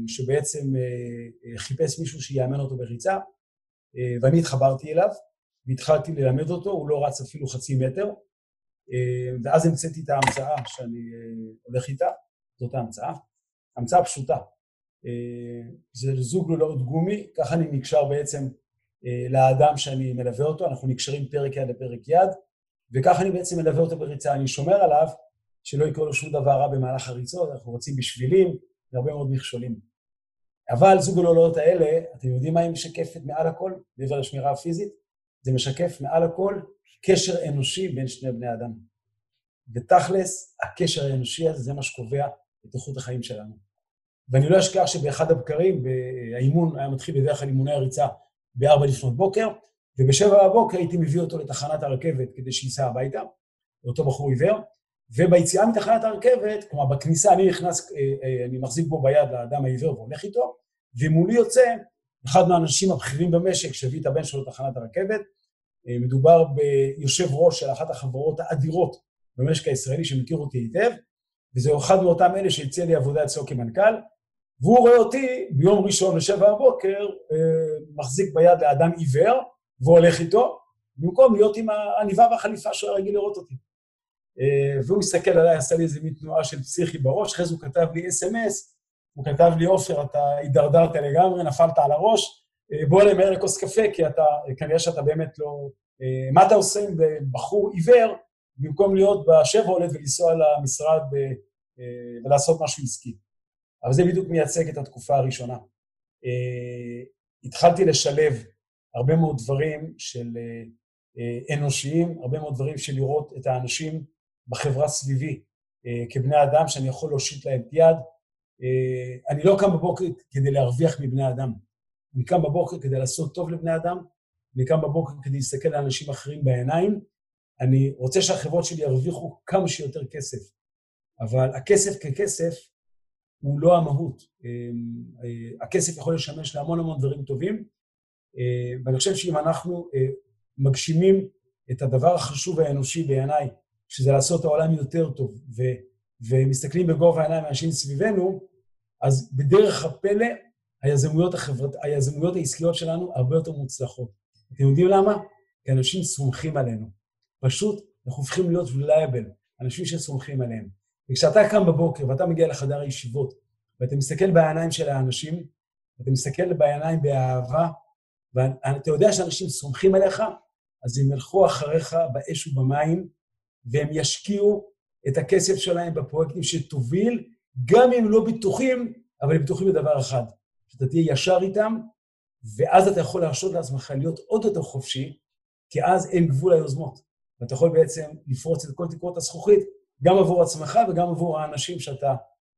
Speaker 3: שבעצם חיפש מישהו שיאמן אותו בריצה, ואני התחברתי אליו, והתחלתי ללמד אותו, הוא לא רץ אפילו חצי מטר, ואז המצאתי את ההמצאה שאני אה, הולך איתה, זאת ההמצאה. המצאה פשוטה. זה זוג לולאות גומי, ככה אני נקשר בעצם לאדם שאני מלווה אותו, אנחנו נקשרים פרק יד לפרק יד, וככה אני בעצם מלווה אותו בריצה. אני שומר עליו שלא יקרה לו שום דבר רע במהלך הריצות, אנחנו רצים בשבילים, והרבה מאוד מכשולים. אבל זוג הלולות האלה, אתם יודעים מה היא משקפת מעל הכל, מעבר לשמירה הפיזית? זה משקף מעל הכל קשר אנושי בין שני בני אדם. ותכלס, הקשר האנושי הזה זה מה שקובע את איכות החיים שלנו. ואני לא אשכח שבאחד הבקרים, האימון היה מתחיל בדרך כלל אימוני הריצה ב-4 לפנות בוקר, וב-7 בבוקר הייתי מביא אותו לתחנת הרכבת כדי שייסע הביתה, לאותו בחור עיוור, וביציאה מתחנת הרכבת, כלומר בכניסה אני נכנס, אה, אה, אני מחזיק בו ביד לאדם העיוור והולך איתו, ומולי יוצא אחד מהאנשים הבכירים במשק שהביא את הבן שלו לתחנת הרכבת. אה, מדובר ביושב ראש של אחת החברות האדירות במשק הישראלי שמכיר אותי היטב, וזה אחד מאותם אלה שהציע לי עבודה אצלו כמנכ"ל, והוא רואה אותי ביום ראשון בשבע הבוקר מחזיק ביד לאדם עיוור והולך איתו, במקום להיות עם העניבה והחליפה שהוא היה רגיל לראות אותי. אה, והוא הסתכל עליי, עשה לי איזה מין תנועה של פסיכי בראש, אחרי זה הוא כתב לי אס.אם.אס, הוא כתב לי, עופר, אתה הידרדרת לגמרי, נפלת על הראש, אה, בוא אליי מהר לכוס קפה, כי אתה, כנראה שאתה באמת לא... אה, מה אתה עושה עם בחור עיוור, במקום להיות בשברולט ולנסוע למשרד ולעשות משהו עסקי. אבל זה בדיוק מייצג את התקופה הראשונה. התחלתי לשלב הרבה מאוד דברים של אנושיים, הרבה מאוד דברים של לראות את האנשים בחברה סביבי אה, כבני אדם, שאני יכול להושיט להם יד. אה, אני לא קם בבוקר כדי להרוויח מבני אדם. אני קם בבוקר כדי לעשות טוב לבני אדם, אני קם בבוקר כדי להסתכל לאנשים אחרים בעיניים. אני רוצה שהחברות שלי ירוויחו כמה שיותר כסף, אבל הכסף ככסף הוא לא המהות. אה, הכסף יכול לשמש להמון המון דברים טובים, ואני חושב שאם אנחנו מגשימים את הדבר החשוב האנושי בעיניי, שזה לעשות את העולם יותר טוב, ו, ומסתכלים בגובה העיניים מאנשים סביבנו, אז בדרך הפלא היזמויות, החברת, היזמויות העסקיות שלנו הרבה יותר מוצלחות. אתם יודעים למה? כי אנשים סומכים עלינו. פשוט אנחנו הופכים להיות reliable, אנשים שסומכים עליהם. וכשאתה קם בבוקר ואתה מגיע לחדר הישיבות, ואתה מסתכל בעיניים של האנשים, ואתה מסתכל בעיניים באהבה, ואתה יודע שאנשים סומכים עליך, אז הם ילכו אחריך באש ובמים, והם ישקיעו את הכסף שלהם בפרויקטים שתוביל, גם אם לא בטוחים, אבל הם בטוחים בדבר אחד, שאתה תהיה ישר איתם, ואז אתה יכול להרשות לעצמך להיות עוד יותר חופשי, כי אז אין גבול ליוזמות. ואתה יכול בעצם לפרוץ את כל תקרות הזכוכית, גם עבור עצמך וגם עבור האנשים שאתה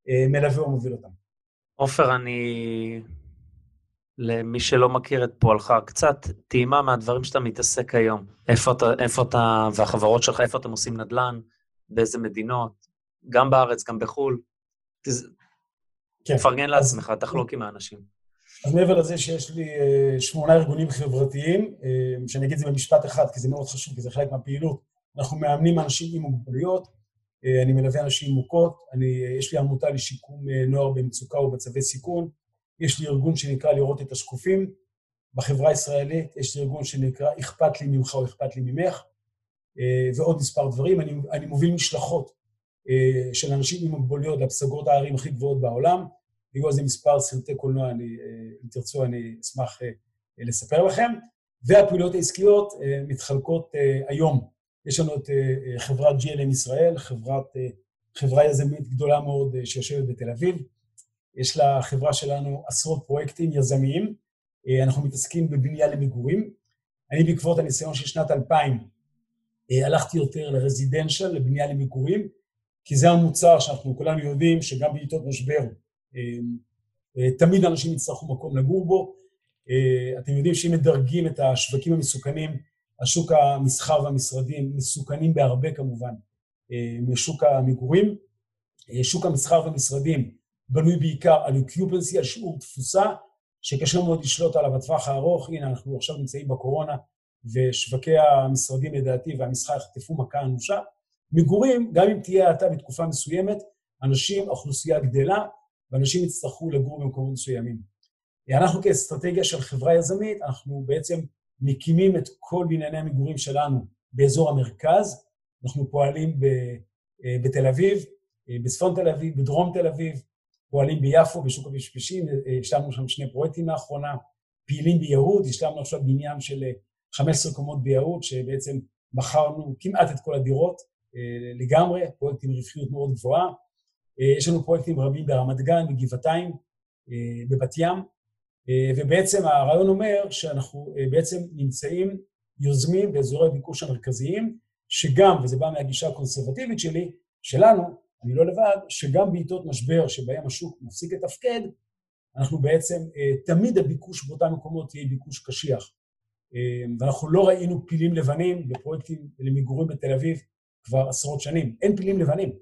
Speaker 3: אה, מלווה או מוביל אותם.
Speaker 1: עופר, אני... למי שלא מכיר את פועלך, קצת טעימה מהדברים שאתה מתעסק היום. איפה אתה, איפה אתה, והחברות שלך, איפה אתם עושים נדל"ן, באיזה מדינות, גם בארץ, גם בחו"ל. כן. תפרגן לעצמך, תחלוק עם האנשים.
Speaker 3: אז מעבר לזה שיש לי uh, שמונה ארגונים חברתיים, uh, שאני אגיד את זה במשפט אחד, כי זה מאוד חשוב, כי זה חלק מהפעילות, אנחנו מאמנים אנשים עם מוגבלויות, uh, אני מלווה אנשים עם מוכות, אני, יש לי עמותה לשיקום נוער במצוקה ובצווי סיכון, יש לי ארגון שנקרא לראות את השקופים. בחברה הישראלית יש לי ארגון שנקרא אכפת לי ממך או אכפת לי ממך, אה, ועוד מספר דברים. אני, אני מוביל משלחות אה, של אנשים עם מוגבלויות לפסגות הערים הכי גבוהות בעולם. בגלל זה מספר סרטי קולנוע, אני, אה, אם תרצו, אני אשמח לספר לכם. והפעילויות העסקיות מתחלקות היום. יש לנו את חברת GLM ישראל, חברת, חברה יזמית גדולה מאוד שיושבת בתל אביב. יש לחברה שלנו עשרות פרויקטים יזמיים. אה, אנחנו מתעסקים בבנייה למגורים. אני בעקבות הניסיון של שנת 2000 אה, הלכתי יותר לרזידנשל, לבנייה למגורים, כי זה המוצר שאנחנו כולנו יודעים שגם בעיתות משבר אה, תמיד אנשים יצטרכו מקום לגור בו. אתם יודעים שאם מדרגים את השווקים המסוכנים, השוק המסחר והמשרדים מסוכנים בהרבה כמובן משוק המגורים. שוק המסחר והמשרדים בנוי בעיקר על אוקיופנסי, על שיעור תפוסה, שקשה מאוד לשלוט עליו בטווח הארוך. הנה, אנחנו עכשיו נמצאים בקורונה, ושווקי המשרדים לדעתי והמסחר יחטפו מכה אנושה. מגורים, גם אם תהיה האטה בתקופה מסוימת, אנשים, האוכלוסייה גדלה, ואנשים יצטרכו לגור במקומות מסוימים. אנחנו כאסטרטגיה של חברה יזמית, אנחנו בעצם מקימים את כל בנייני המגורים שלנו באזור המרכז. אנחנו פועלים ב, אה, בתל אביב, אה, בצפון תל אביב, בדרום תל אביב, פועלים ביפו, בשוק הפשפשים, אה, השלמנו שם שני פרויקטים לאחרונה, פעילים ביהוד, השלמנו עכשיו בניין של 15 אה, קומות ביהוד, שבעצם מכרנו כמעט את כל הדירות לגמרי, פרויקט עם רווחיות מאוד גבוהה. יש לנו פרויקטים רבים ברמת גן, בגבעתיים, בבת ים, ובעצם הרעיון אומר שאנחנו בעצם נמצאים יוזמים באזורי ביקוש המרכזיים, שגם, וזה בא מהגישה הקונסרבטיבית שלי, שלנו, אני לא לבד, שגם בעיתות משבר שבהם השוק מפסיק לתפקד, אנחנו בעצם, תמיד הביקוש באותם מקומות יהיה ביקוש קשיח. ואנחנו לא ראינו פילים לבנים בפרויקטים למגורים בתל אביב כבר עשרות שנים. אין פילים לבנים.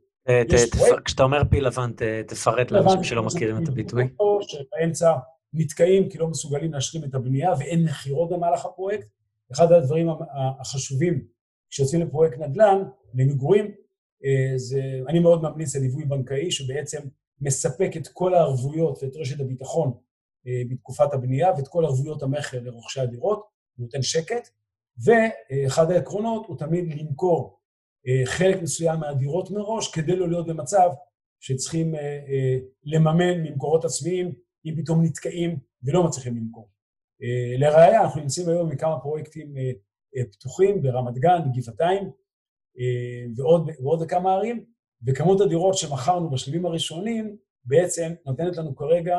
Speaker 1: כשאתה אומר פיל לבן, תפרט לאנשים שלא מכירים את הביטוי.
Speaker 3: שבאמצע נתקעים כי לא מסוגלים להשלים את הבנייה ואין מכירות במהלך הפרויקט. אחד הדברים החשובים כשיוצאים לפרויקט נדל"ן, למגורים, זה, אני מאוד ממליץ על ליווי בנקאי שבעצם מספק את כל הערבויות ואת רשת הביטחון בתקופת הבנייה ואת כל ערבויות המכר לרוכשי הדירות, נותן שקט, ואחד העקרונות הוא תמיד למכור חלק מסוים מהדירות מראש כדי לא להיות במצב שצריכים לממן ממקורות עצמיים אם פתאום נתקעים ולא מצליחים למכור. לראיה, אנחנו נמצאים היום מכמה פרויקטים פתוחים ברמת גן, בגבעתיים ועוד, ועוד כמה ערים, וכמות הדירות שמכרנו בשלבים הראשונים בעצם נותנת לנו כרגע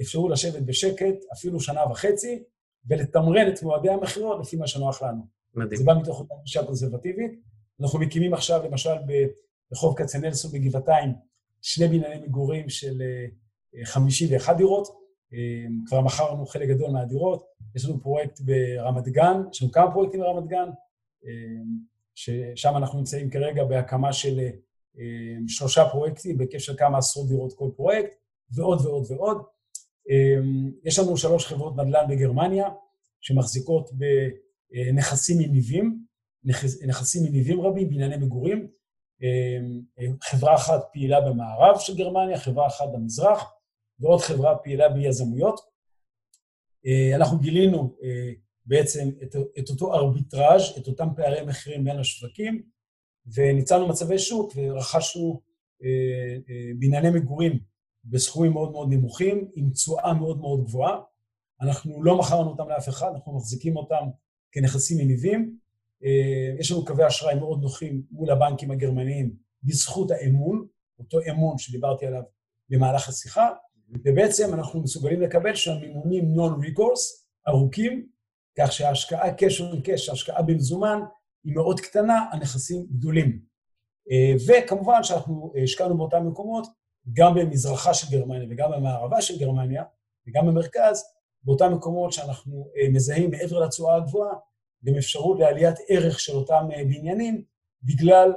Speaker 3: אפשרות לשבת בשקט אפילו שנה וחצי ולתמרן את מועדי המכירות לפי מה שנוח לנו. מדהים. זה בא מתוך אותה גישה קונסרבטיבית. אנחנו מקימים עכשיו, למשל, ברחוב כצנלסון בגבעתיים, שני בנייני מגורים של 51 דירות. כבר מכרנו חלק גדול מהדירות. יש לנו פרויקט ברמת גן, יש לנו כמה פרויקטים ברמת גן, ששם אנחנו נמצאים כרגע בהקמה של שלושה פרויקטים, בהיקף של כמה עשרות דירות כל פרויקט, ועוד ועוד ועוד. יש לנו שלוש חברות נדל"ן בגרמניה, שמחזיקות בנכסים מניבים, נכסים מניבים רבים, בנייני מגורים. חברה אחת פעילה במערב של גרמניה, חברה אחת במזרח, ועוד חברה פעילה ביזמויות. אנחנו גילינו בעצם את, את אותו ארביטראז', את אותם פערי מחירים בין השווקים, וניצלנו מצבי שוק ורכשנו בנייני מגורים בסכומים מאוד מאוד נמוכים, עם תשואה מאוד מאוד גבוהה. אנחנו לא מכרנו אותם לאף אחד, אנחנו מחזיקים אותם כנכסים מניבים. יש לנו קווי אשראי מאוד נוחים מול הבנקים הגרמניים בזכות האמון, אותו אמון שדיברתי עליו במהלך השיחה, ובעצם אנחנו מסוגלים לקבל שם מימונים non-recourse, ארוכים, כך שההשקעה cash on cash, ההשקעה במזומן, היא מאוד קטנה, הנכסים גדולים. וכמובן שאנחנו השקענו באותם מקומות, גם במזרחה של גרמניה וגם במערבה של גרמניה, וגם במרכז, באותם מקומות שאנחנו מזהים מעבר לתשואה הגבוהה, גם אפשרות לעליית ערך של אותם בניינים, בגלל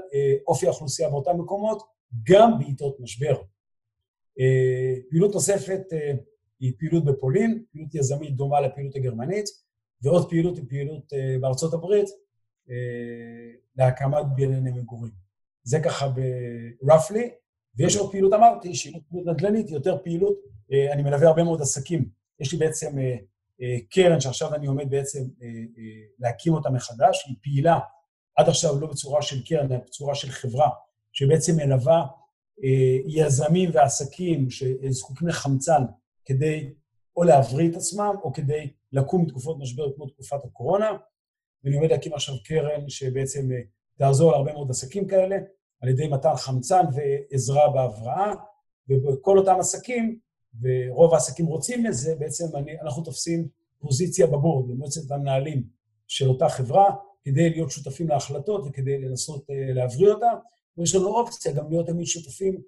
Speaker 3: אופי האוכלוסייה באותם מקומות, גם בעיתות משבר. פעילות נוספת היא פעילות בפולין, פעילות יזמית דומה לפעילות הגרמנית, ועוד פעילות היא פעילות בארצות הברית להקמת בנייני מגורים. זה ככה ב-roughly, ויש עוד פעילות, אמרתי, שהיא פעילות נדל"נית, יותר פעילות, אני מלווה הרבה מאוד עסקים. יש לי בעצם קרן שעכשיו אני עומד בעצם להקים אותה מחדש, היא פעילה עד עכשיו לא בצורה של קרן, אלא בצורה של חברה, שבעצם מלווה יזמים ועסקים שזקוקים לחמצן כדי או להבריא את עצמם, או כדי לקום מתקופות משבר כמו תקופת הקורונה. ואני עומד להקים עכשיו קרן שבעצם תעזור להרבה מאוד עסקים כאלה, על ידי מתן חמצן ועזרה בהבראה, ובכל אותם עסקים, ורוב העסקים רוצים את זה, בעצם אני, אנחנו תופסים פוזיציה בבורד, במועצת המנהלים של אותה חברה, כדי להיות שותפים להחלטות וכדי לנסות להבריא אותה, ויש לנו אופציה גם להיות תמיד שותפים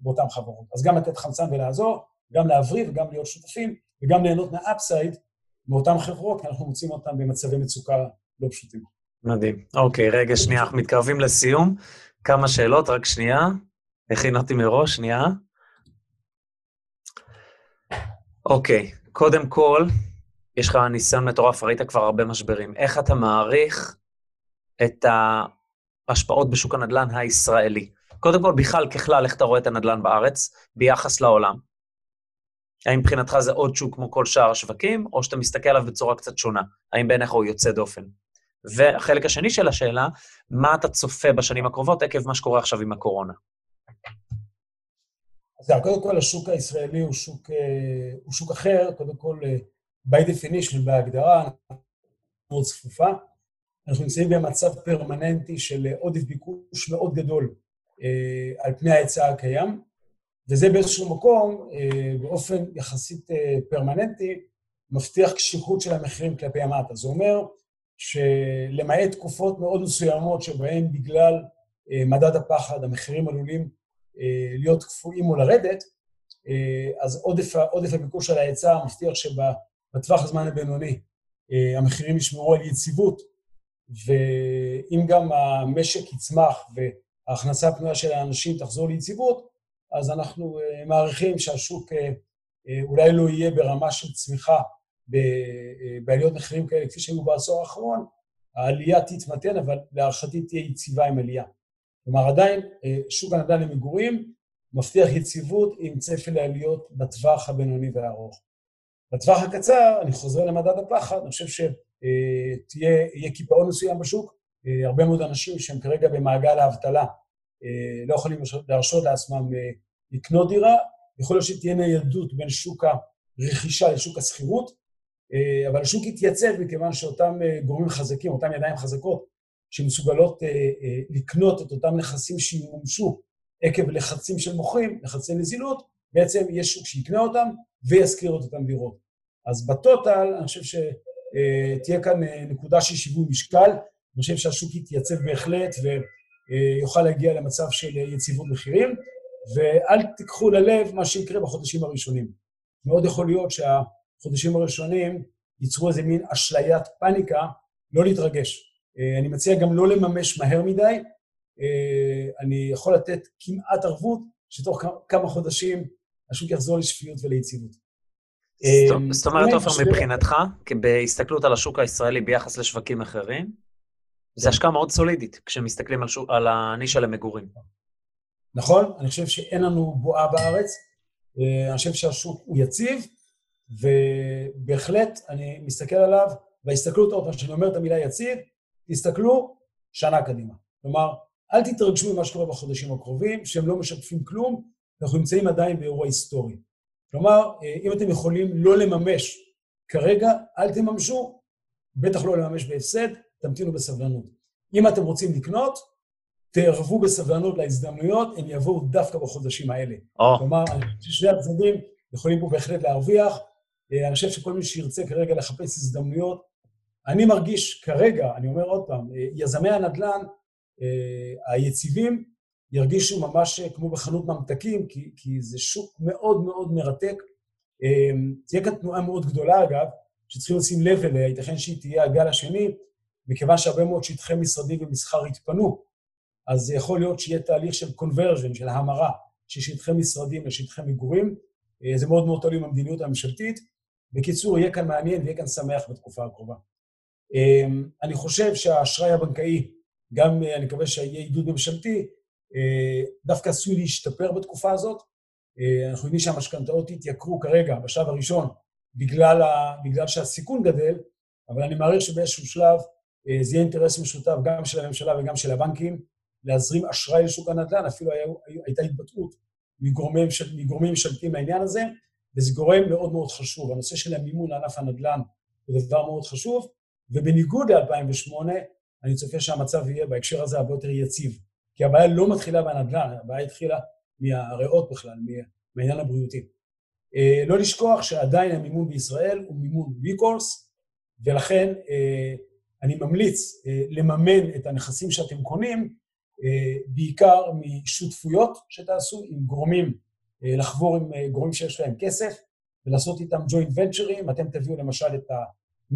Speaker 3: באותן חברות. אז גם לתת חמצן ולעזור, גם להבריא וגם להיות שותפים, וגם ליהנות מהאפסייד מאותן חברות, כי אנחנו מוצאים אותן במצבי מצוקה לא פשוטים.
Speaker 1: מדהים. אוקיי, רגע, שנייה, אנחנו מתקרבים לסיום. כמה שאלות, רק שנייה. הכין אותי מראש, שנייה. אוקיי, קודם כל, יש לך ניסיון מטורף, ראית כבר הרבה משברים. איך אתה מעריך את ההשפעות בשוק הנדל"ן הישראלי? קודם כל, בכלל, ככלל, איך אתה רואה את הנדל"ן בארץ ביחס לעולם? האם מבחינתך זה עוד שוק כמו כל שאר השווקים, או שאתה מסתכל עליו בצורה קצת שונה? האם בעיניך הוא יוצא דופן? והחלק השני של השאלה, מה אתה צופה בשנים הקרובות עקב מה שקורה עכשיו עם הקורונה?
Speaker 3: אז קודם כל, השוק הישראלי הוא שוק, הוא שוק אחר, קודם כל, by definition, בהגדרה, מאוד צפופה. אנחנו נמצאים במצב פרמננטי של עודף ביקוש מאוד גדול על פני ההיצע הקיים. וזה באיזשהו מקום, באופן יחסית פרמננטי, מבטיח קשיחות של המחירים כלפי המטה. זה אומר שלמעט תקופות מאוד מסוימות שבהן בגלל מדד הפחד המחירים עלולים להיות קפואים או לרדת, אז עודף, עודף הביקוש על ההיצע מבטיח שבטווח הזמן הבינוני המחירים ישמרו על יציבות, ואם גם המשק יצמח וההכנסה הפנויה של האנשים תחזור ליציבות, אז אנחנו מעריכים שהשוק אולי לא יהיה ברמה של צמיחה בעליות מחירים כאלה כפי שהיו בעשור האחרון, העלייה תתמתן, אבל להערכתי תהיה יציבה עם עלייה. כלומר, עדיין שוק הנדל"ן למגורים מבטיח יציבות עם צפי לעליות בטווח הבינוני והארוך. בטווח הקצר, אני חוזר למדד הפחד, אני חושב שיהיה קיפאון מסוים בשוק, הרבה מאוד אנשים שהם כרגע במעגל האבטלה לא יכולים להרשות לעצמם לקנות דירה, יכול להיות שתהיה ניידות בין שוק הרכישה לשוק השכירות, אבל השוק יתייצב מכיוון שאותם גורמים חזקים, אותם ידיים חזקות, שמסוגלות לקנות את אותם נכסים שימומשו עקב לחצים של מוכרים, לחצי נזילות, בעצם יש שוק שיקנה אותם וישכיר את אותם דירות. אז בטוטל, אני חושב שתהיה כאן נקודה של שיווי משקל, אני חושב שהשוק יתייצב בהחלט ויוכל להגיע למצב של יציבות מחירים, ואל תיקחו ללב מה שיקרה בחודשים הראשונים. מאוד יכול להיות שהחודשים הראשונים ייצרו איזה מין אשליית פאניקה, לא להתרגש. אני מציע גם לא לממש מהר מדי, אני יכול לתת כמעט ערבות שתוך כמה חודשים השוק יחזור לשפיות וליציבות.
Speaker 1: זאת אומרת, עופר, מבחינתך, בהסתכלות על השוק הישראלי ביחס לשווקים אחרים, זו השקעה מאוד סולידית כשמסתכלים על הנישה למגורים.
Speaker 3: נכון, אני חושב שאין לנו בועה בארץ, אני חושב שהשוק הוא יציב, ובהחלט אני מסתכל עליו, בהסתכלות, עוד פעם, כשאני אומר את המילה יציב, תסתכלו שנה קדימה. כלומר, אל תתרגשו ממה שקורה בחודשים הקרובים, שהם לא משקפים כלום, אנחנו נמצאים עדיין באירוע היסטורי. כלומר, אם אתם יכולים לא לממש כרגע, אל תממשו, בטח לא לממש בהפסד, תמתינו בסבלנות. אם אתם רוצים לקנות, תערבו בסבלנות להזדמנויות, הם יבואו דווקא בחודשים האלה. Oh. כלומר, שני הצדדים יכולים פה בהחלט להרוויח. אני חושב שכל מי שירצה כרגע לחפש הזדמנויות, אני מרגיש כרגע, אני אומר עוד פעם, יזמי הנדל"ן היציבים ירגישו ממש כמו בחנות ממתקים, כי, כי זה שוק מאוד מאוד מרתק. תהיה כאן תנועה מאוד גדולה, אגב, שצריכים לשים לב אליה, ייתכן שהיא תהיה הגל השני, מכיוון שהרבה מאוד שטחי משרדים ומסחר יתפנו, אז זה יכול להיות שיהיה תהליך של קונברג'ן, של המרה, של שטחי משרדים לשטחי מגורים. זה מאוד מאוד תלוי במדיניות הממשלתית. בקיצור, יהיה כאן מעניין ויהיה כאן שמח בתקופה הקרובה. אני חושב שהאשראי הבנקאי גם אני מקווה שיהיה עידוד ממשלתי, דווקא עשוי להשתפר בתקופה הזאת. אנחנו יודעים שהמשכנתאות יתייקרו כרגע, בשלב הראשון, בגלל, ה, בגלל שהסיכון גדל, אבל אני מעריך שבאיזשהו שלב זה יהיה אינטרס משותף גם של הממשלה וגם של הבנקים, להזרים אשראי לשוק הנדל"ן, אפילו היה, הייתה התבטאות מגורמים, ממשלתיים לעניין הזה, וזה גורם מאוד מאוד חשוב. הנושא של המימון לענף הנדל"ן הוא דבר מאוד חשוב, ובניגוד ל-2008, אני צופה שהמצב יהיה בהקשר הזה הרבה יותר יציב. כי הבעיה לא מתחילה בנדל"ן, הבעיה התחילה מהריאות בכלל, מהעניין הבריאותי. אה, לא לשכוח שעדיין המימון בישראל הוא מימון ריקורס, ולכן אה, אני ממליץ אה, לממן את הנכסים שאתם קונים, בעיקר משותפויות שתעשו עם גורמים, לחבור עם גורמים שיש להם כסף, ולעשות איתם ג'וינט ונצ'רים, אתם תביאו למשל את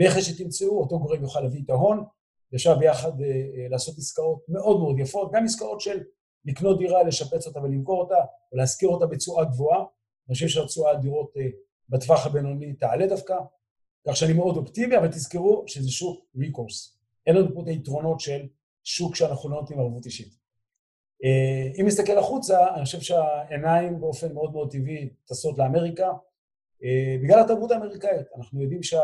Speaker 3: הנכס שתמצאו, אותו גורם יוכל להביא את ההון, ישב ביחד אה, אה, לעשות עסקאות מאוד מאוד יפות, גם עסקאות של לקנות דירה, לשפץ אותה ולמכור אותה, או להשכיר אותה בתשואה גבוהה. אני חושב שהתשואה על דירות אה, בטווח הבינוני תעלה דווקא, כך שאני מאוד אופטימי, אבל תזכרו שזה שוק ריקורס. אין לנו פה את היתרונות של שוק שאנחנו לא נותנים ערבות אישית. אם נסתכל החוצה, אני חושב שהעיניים באופן מאוד מאוד טבעי טסות לאמריקה, בגלל התרבות האמריקאית. אנחנו יודעים שה...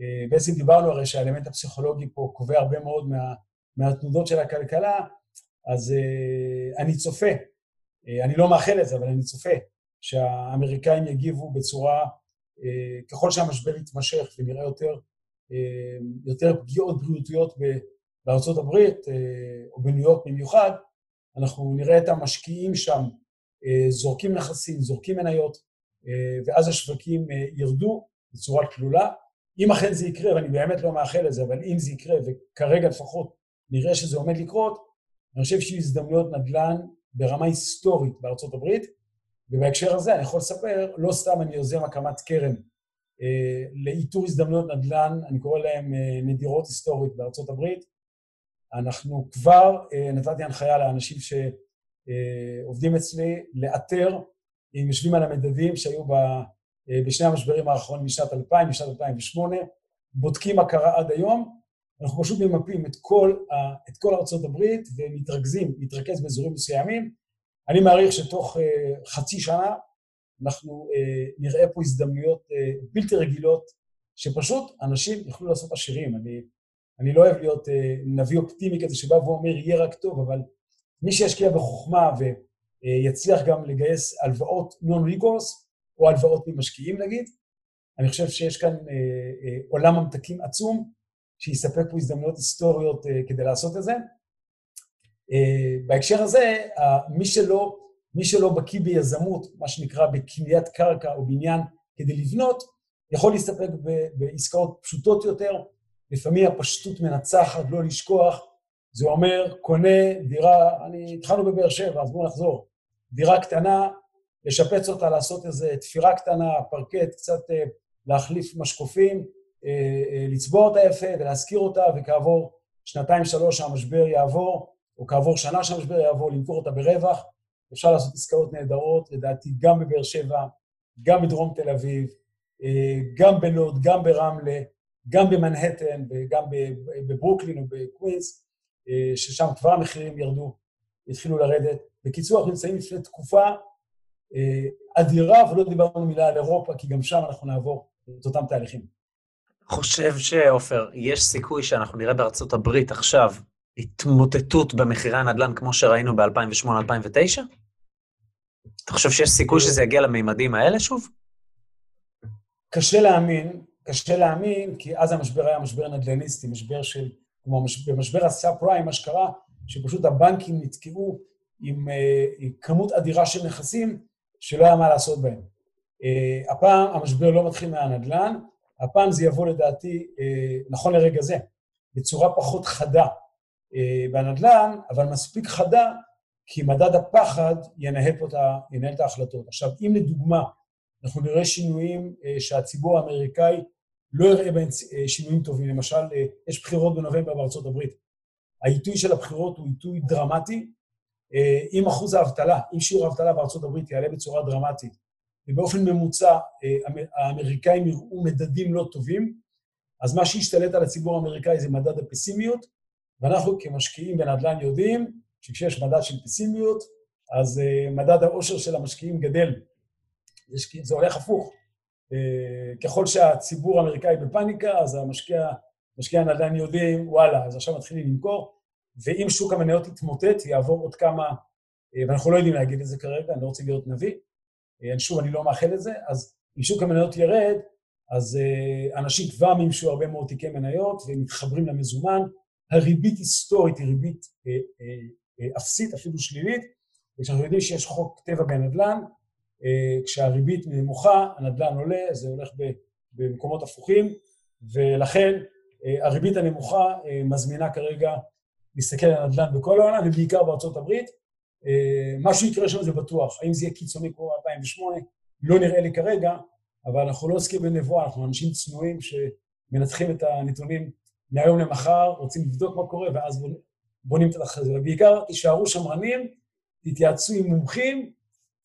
Speaker 3: אה, בעצם דיברנו הרי שהאלמנט הפסיכולוגי פה קובע הרבה מאוד מה, מהתנודות של הכלכלה, אז uh, אני צופה, uh, אני לא מאחל את זה, אבל אני צופה שהאמריקאים יגיבו בצורה, ככל שהמשבר יתמשך ונראה יותר, יותר פגיעות בריאותיות בארצות הברית, או בניו יורק במיוחד, אנחנו נראה את המשקיעים שם זורקים נכסים, זורקים מניות, ואז השווקים ירדו בצורה תלולה. אם אכן זה יקרה, ואני באמת לא מאחל את זה, אבל אם זה יקרה, וכרגע לפחות נראה שזה עומד לקרות, אני חושב שיהיו הזדמנויות נדל"ן ברמה היסטורית בארצות הברית, ובהקשר הזה אני יכול לספר, לא סתם אני יוזם הקמת קרן אה, לאיתור הזדמנויות נדל"ן, אני קורא להן אה, נדירות היסטורית בארצות הברית. אנחנו כבר, אה, נתתי הנחיה לאנשים שעובדים אה, אצלי, לאתר, אם יושבים על המדדים שהיו ב, בשני המשברים האחרונים משנת 2000, משנת 2008, בודקים מה קרה עד היום, אנחנו פשוט ממפים את כל, ה, את כל ארצות הברית ומתרכזים, מתרכז באזורים מסוימים. אני מעריך שתוך uh, חצי שנה אנחנו uh, נראה פה הזדמנויות בלתי רגילות, שפשוט אנשים יוכלו לעשות עשירים. אני, אני לא אוהב להיות נביא אופטימי כזה שבא ואומר יהיה רק טוב, אבל מי שישקיע בחוכמה ויצליח גם לגייס הלוואות נון-ריקורס, או הלוואות ממשקיעים נגיד, אני חושב שיש כאן uh, uh, עולם ממתקים עצום, שיספק פה הזדמנויות היסטוריות uh, כדי לעשות את זה. בהקשר הזה, מי שלא, מי שלא בקיא ביזמות, מה שנקרא בקניית קרקע או בניין כדי לבנות, יכול להסתפק בעסקאות פשוטות יותר. לפעמים הפשטות מנצחת, לא לשכוח. זה אומר, קונה דירה, אני, התחלנו בבאר שבע, אז בואו נחזור. דירה קטנה, לשפץ אותה, לעשות איזו תפירה קטנה, פרקט, קצת uh, להחליף משקופים, אה, אה, לצבוע אותה יפה ולהשכיר אותה, וכעבור שנתיים-שלוש שהמשבר יעבור, או כעבור שנה שהמשבר יעבור, למכור אותה ברווח. אפשר לעשות עסקאות נהדרות, לדעתי, גם בבאר שבע, גם בדרום תל אביב, אה, גם בלוד, גם ברמלה, גם במנהטן וגם בברוקלין או בקווינס, ששם כבר המחירים ירדו, התחילו לרדת. בקיצור, אנחנו נמצאים לפני תקופה אדירה, ולא דיברנו מילה על אירופה, כי גם שם אנחנו נעבור את אותם תהליכים.
Speaker 1: חושב שעופר, יש סיכוי שאנחנו נראה בארצות הברית עכשיו התמוטטות במחירי הנדל"ן כמו שראינו ב-2008-2009? אתה חושב שיש סיכוי שזה יגיע למימדים האלה שוב?
Speaker 3: קשה להאמין, קשה להאמין, כי אז המשבר היה משבר נדל"ניסטי, משבר של, כמו במשבר הסאב פריים, מה שקרה, שפשוט הבנקים נתקעו עם, אה, עם כמות אדירה של נכסים שלא היה מה לעשות בהם. Uh, הפעם המשבר לא מתחיל מהנדל"ן, הפעם זה יבוא לדעתי, אה, נכון לרגע זה, בצורה פחות חדה אה, בנדל"ן, אבל מספיק חדה, כי מדד הפחד ינהל פה את, ינהל את ההחלטות. עכשיו, אם לדוגמה אנחנו נראה שינויים אה, שהציבור האמריקאי לא יראה בהם שינויים טובים, למשל, יש בחירות בנובמבר בארצות הברית. העיתוי של הבחירות הוא עיתוי דרמטי. אם אחוז האבטלה, אם שיעור האבטלה בארצות הברית יעלה בצורה דרמטית, ובאופן ממוצע אה, האמריקאים יראו מדדים לא טובים, אז מה שישתלט על הציבור האמריקאי זה מדד הפסימיות, ואנחנו כמשקיעים בנדל"ן יודעים שכשיש מדד של פסימיות, אז אה, מדד העושר של המשקיעים גדל. זה הולך הפוך. אה, ככל שהציבור האמריקאי בפאניקה, אז המשקיע, משקיעי הנדל"ן יודעים, וואלה, אז עכשיו מתחילים למכור, ואם שוק המניות יתמוטט, יעבור עוד כמה, ואנחנו לא יודעים להגיד את זה כרגע, אני לא רוצה להיות נביא, אה, שוב, אני לא מאחל את זה, אז אם שוק המניות ירד, אז uh, אנשים כבר מימשו הרבה מאוד תיקי מניות ומתחברים למזומן. הריבית היסטורית היא ריבית אפסית, אפילו שלילית, וכשאנחנו יודעים שיש חוק טבע בנדל"ן, כשהריבית נמוכה, הנדל"ן עולה, זה הולך במקומות הפוכים, ולכן הריבית הנמוכה מזמינה כרגע להסתכל על הנדל"ן בכל העולם, ובעיקר בארצות הברית. אה, מה שיקרה שם זה בטוח. האם זה יהיה קיצוני כמו 2008? לא נראה לי כרגע, אבל אנחנו לא עוסקים בנבואה, אנחנו אנשים צנועים שמנתחים את הנתונים מהיום למחר, רוצים לבדוק מה קורה, ואז בונים את התחזית. ובעיקר, תישארו שמרנים, תתייעצו עם מומחים,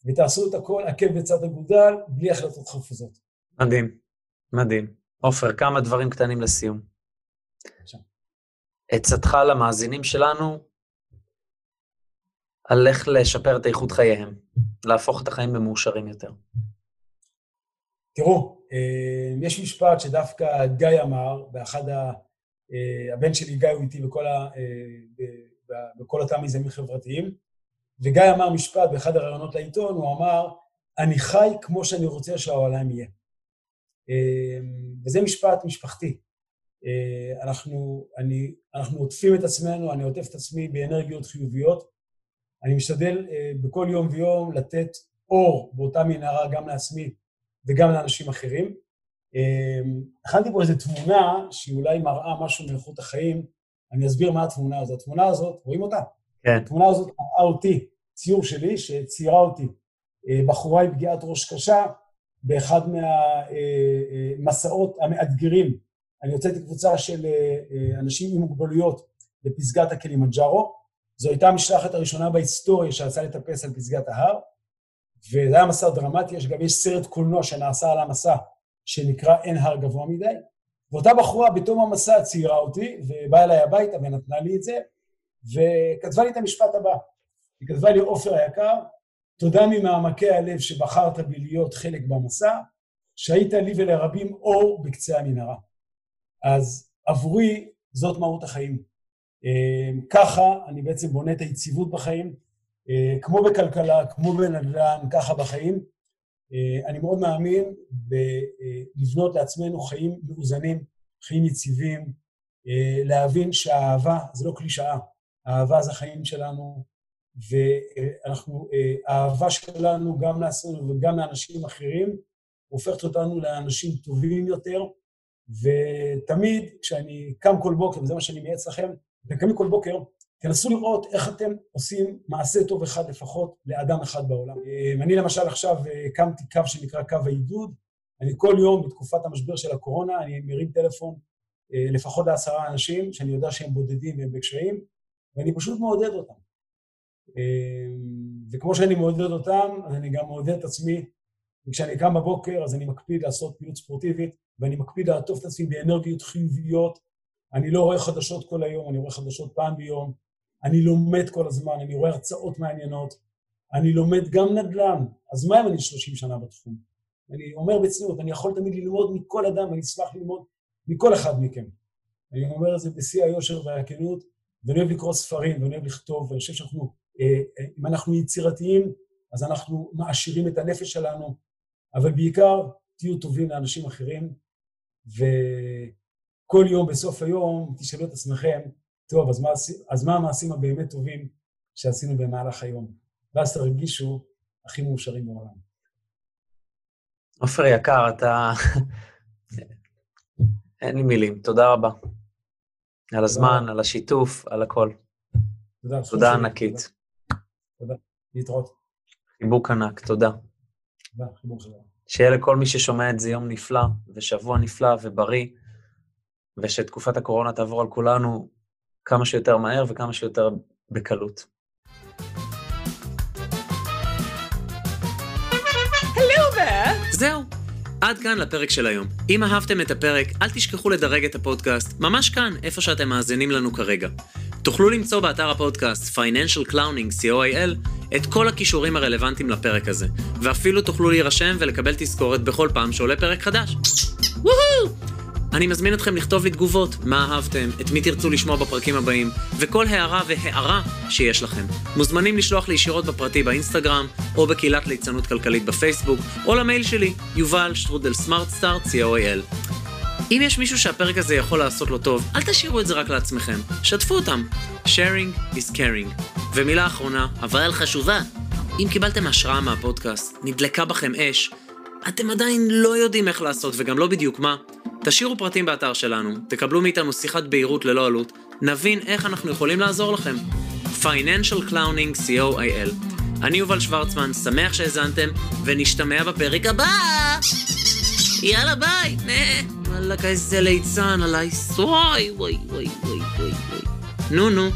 Speaker 3: ותעשו את הכל עקב בצד אגודל, בלי החלטות חפוזות.
Speaker 1: מדהים, מדהים. עופר, כמה דברים קטנים לסיום. עצתך למאזינים שלנו, על איך לשפר את איכות חייהם, להפוך את החיים למאושרים יותר.
Speaker 3: תראו, אה, יש משפט שדווקא גיא אמר, באחד ה... אה, הבן שלי גיא הוא איתי בכל, ה... אה, בכל אותם מיזמים חברתיים, וגיא אמר משפט באחד הראיונות לעיתון, הוא אמר, אני חי כמו שאני רוצה שהעולם יהיה. וזה משפט משפחתי. אנחנו, אני, אנחנו עוטפים את עצמנו, אני עוטף את עצמי באנרגיות חיוביות, אני משתדל אה, בכל יום ויום לתת אור באותה מנהרה גם לעצמי וגם לאנשים אחרים. אה, הכנתי פה איזו תמונה שהיא אולי מראה משהו מאיכות החיים, אני אסביר מה התמונה הזאת. התמונה הזאת, רואים אותה?
Speaker 4: כן.
Speaker 3: התמונה הזאת מראה אותי, ציור שלי שציירה אותי. אה, בחורה עם פגיעת ראש קשה, באחד מהמסעות המאתגרים. אני הוצאתי קבוצה של אנשים עם מוגבלויות לפסגת הקילימנג'ארו. זו הייתה המשלחת הראשונה בהיסטוריה שיצאה לטפס על פסגת ההר, וזה היה מסע דרמטי, יש גם יש סרט קולנוע שנעשה על המסע, שנקרא אין הר גבוה מדי, ואותה בחורה בתום המסע ציירה אותי, ובאה אליי הביתה ונתנה לי את זה, וכתבה לי את המשפט הבא. היא כתבה לי, עופר היקר, תודה ממעמקי הלב שבחרת בי להיות חלק במסע, שהיית לי ולרבים אור בקצה המנהרה. אז עבורי זאת מהות החיים. אה, ככה אני בעצם בונה את היציבות בחיים, אה, כמו בכלכלה, כמו בנדל"ן, ככה בחיים. אה, אני מאוד מאמין בלבנות לעצמנו חיים מאוזנים, חיים יציבים, להבין שהאהבה זה לא קלישאה, האהבה זה החיים שלנו, ואנחנו, האהבה שלנו גם לעצמנו וגם לאנשים אחרים, הופכת אותנו לאנשים טובים יותר, ותמיד כשאני קם כל בוקר, וזה מה שאני מייעץ לכם, אתם קמים כל בוקר, תנסו לראות איך אתם עושים מעשה טוב אחד לפחות לאדם אחד בעולם. אה, אני למשל עכשיו אה, הקמתי קו שנקרא קו העידוד. אני כל יום בתקופת המשבר של הקורונה, אני מרים טלפון אה, לפחות לעשרה אנשים, שאני יודע שהם בודדים והם בקשיים, ואני פשוט מעודד אותם. וכמו שאני מעודד אותם, אני גם מעודד את עצמי. וכשאני קם בבוקר, אז אני מקפיד לעשות פעילות ספורטיבית, ואני מקפיד לעטוף את עצמי באנרגיות חיוביות, אני לא רואה חדשות כל היום, אני רואה חדשות פעם ביום, אני לומד כל הזמן, אני רואה הרצאות מעניינות, אני לומד גם נדל"ן, אז מה אם אני 30 שנה בתחום? אני אומר בצניעות, אני יכול תמיד ללמוד מכל אדם, ואני אשמח ללמוד מכל אחד מכם. אני אומר את זה בשיא היושר והכנות, ואני אוהב לקרוא ספרים, ואני אוהב לכתוב, ואני חושב שאנחנו, אה, אה, אם אנחנו יצירתיים, אז אנחנו מעשירים את הנפש שלנו, אבל בעיקר תהיו טובים לאנשים אחרים, ו... כל יום בסוף היום תשאלו את עצמכם, טוב, אז מה, אז מה המעשים הבאמת טובים שעשינו במהלך היום? ואז תרגישו הכי מאושרים בעולם.
Speaker 1: עופר יקר, אתה... אין לי מילים, תודה רבה. על הזמן, על השיתוף, על הכל.
Speaker 3: תודה.
Speaker 1: תודה ענקית.
Speaker 3: תודה. להתראות.
Speaker 1: חיבוק ענק, תודה. שיהיה לכל מי ששומע את זה יום נפלא, ושבוע נפלא ובריא. ושתקופת הקורונה תעבור על כולנו כמה שיותר מהר וכמה שיותר בקלות. זהו, עד כאן לפרק של היום. אם אהבתם את הפרק, אל תשכחו לדרג את הפודקאסט, ממש כאן, איפה שאתם מאזינים לנו כרגע. תוכלו למצוא באתר הפודקאסט Financial Clowning co.il את כל הכישורים הרלוונטיים לפרק הזה, ואפילו תוכלו להירשם ולקבל תזכורת בכל פעם שעולה פרק חדש. וואו! אני מזמין אתכם לכתוב לי תגובות, מה אהבתם, את מי תרצו לשמוע בפרקים הבאים, וכל הערה והערה שיש לכם. מוזמנים לשלוח לי ישירות בפרטי באינסטגרם, או בקהילת ליצנות כלכלית בפייסבוק, או למייל שלי, יובל שטרודל סמארטסטאר, co.il. אם יש מישהו שהפרק הזה יכול לעשות לו טוב, אל תשאירו את זה רק לעצמכם, שתפו אותם. sharing is caring. ומילה אחרונה, אבל חשובה, אם קיבלתם השראה מהפודקאסט, נדלקה בכם אש, אתם עדיין לא יודעים איך לעשות וגם לא בדיוק מה, תשאירו פרטים באתר שלנו, תקבלו מאיתנו שיחת בהירות ללא עלות, נבין איך אנחנו יכולים לעזור לכם. Financial Clowning co.il אני יובל שוורצמן, שמח שהאזנתם, ונשתמע בפרק הבא! יאללה ביי! וואלכ איזה ליצן עליי, וואי וואי וואי וואי וואי. נו נו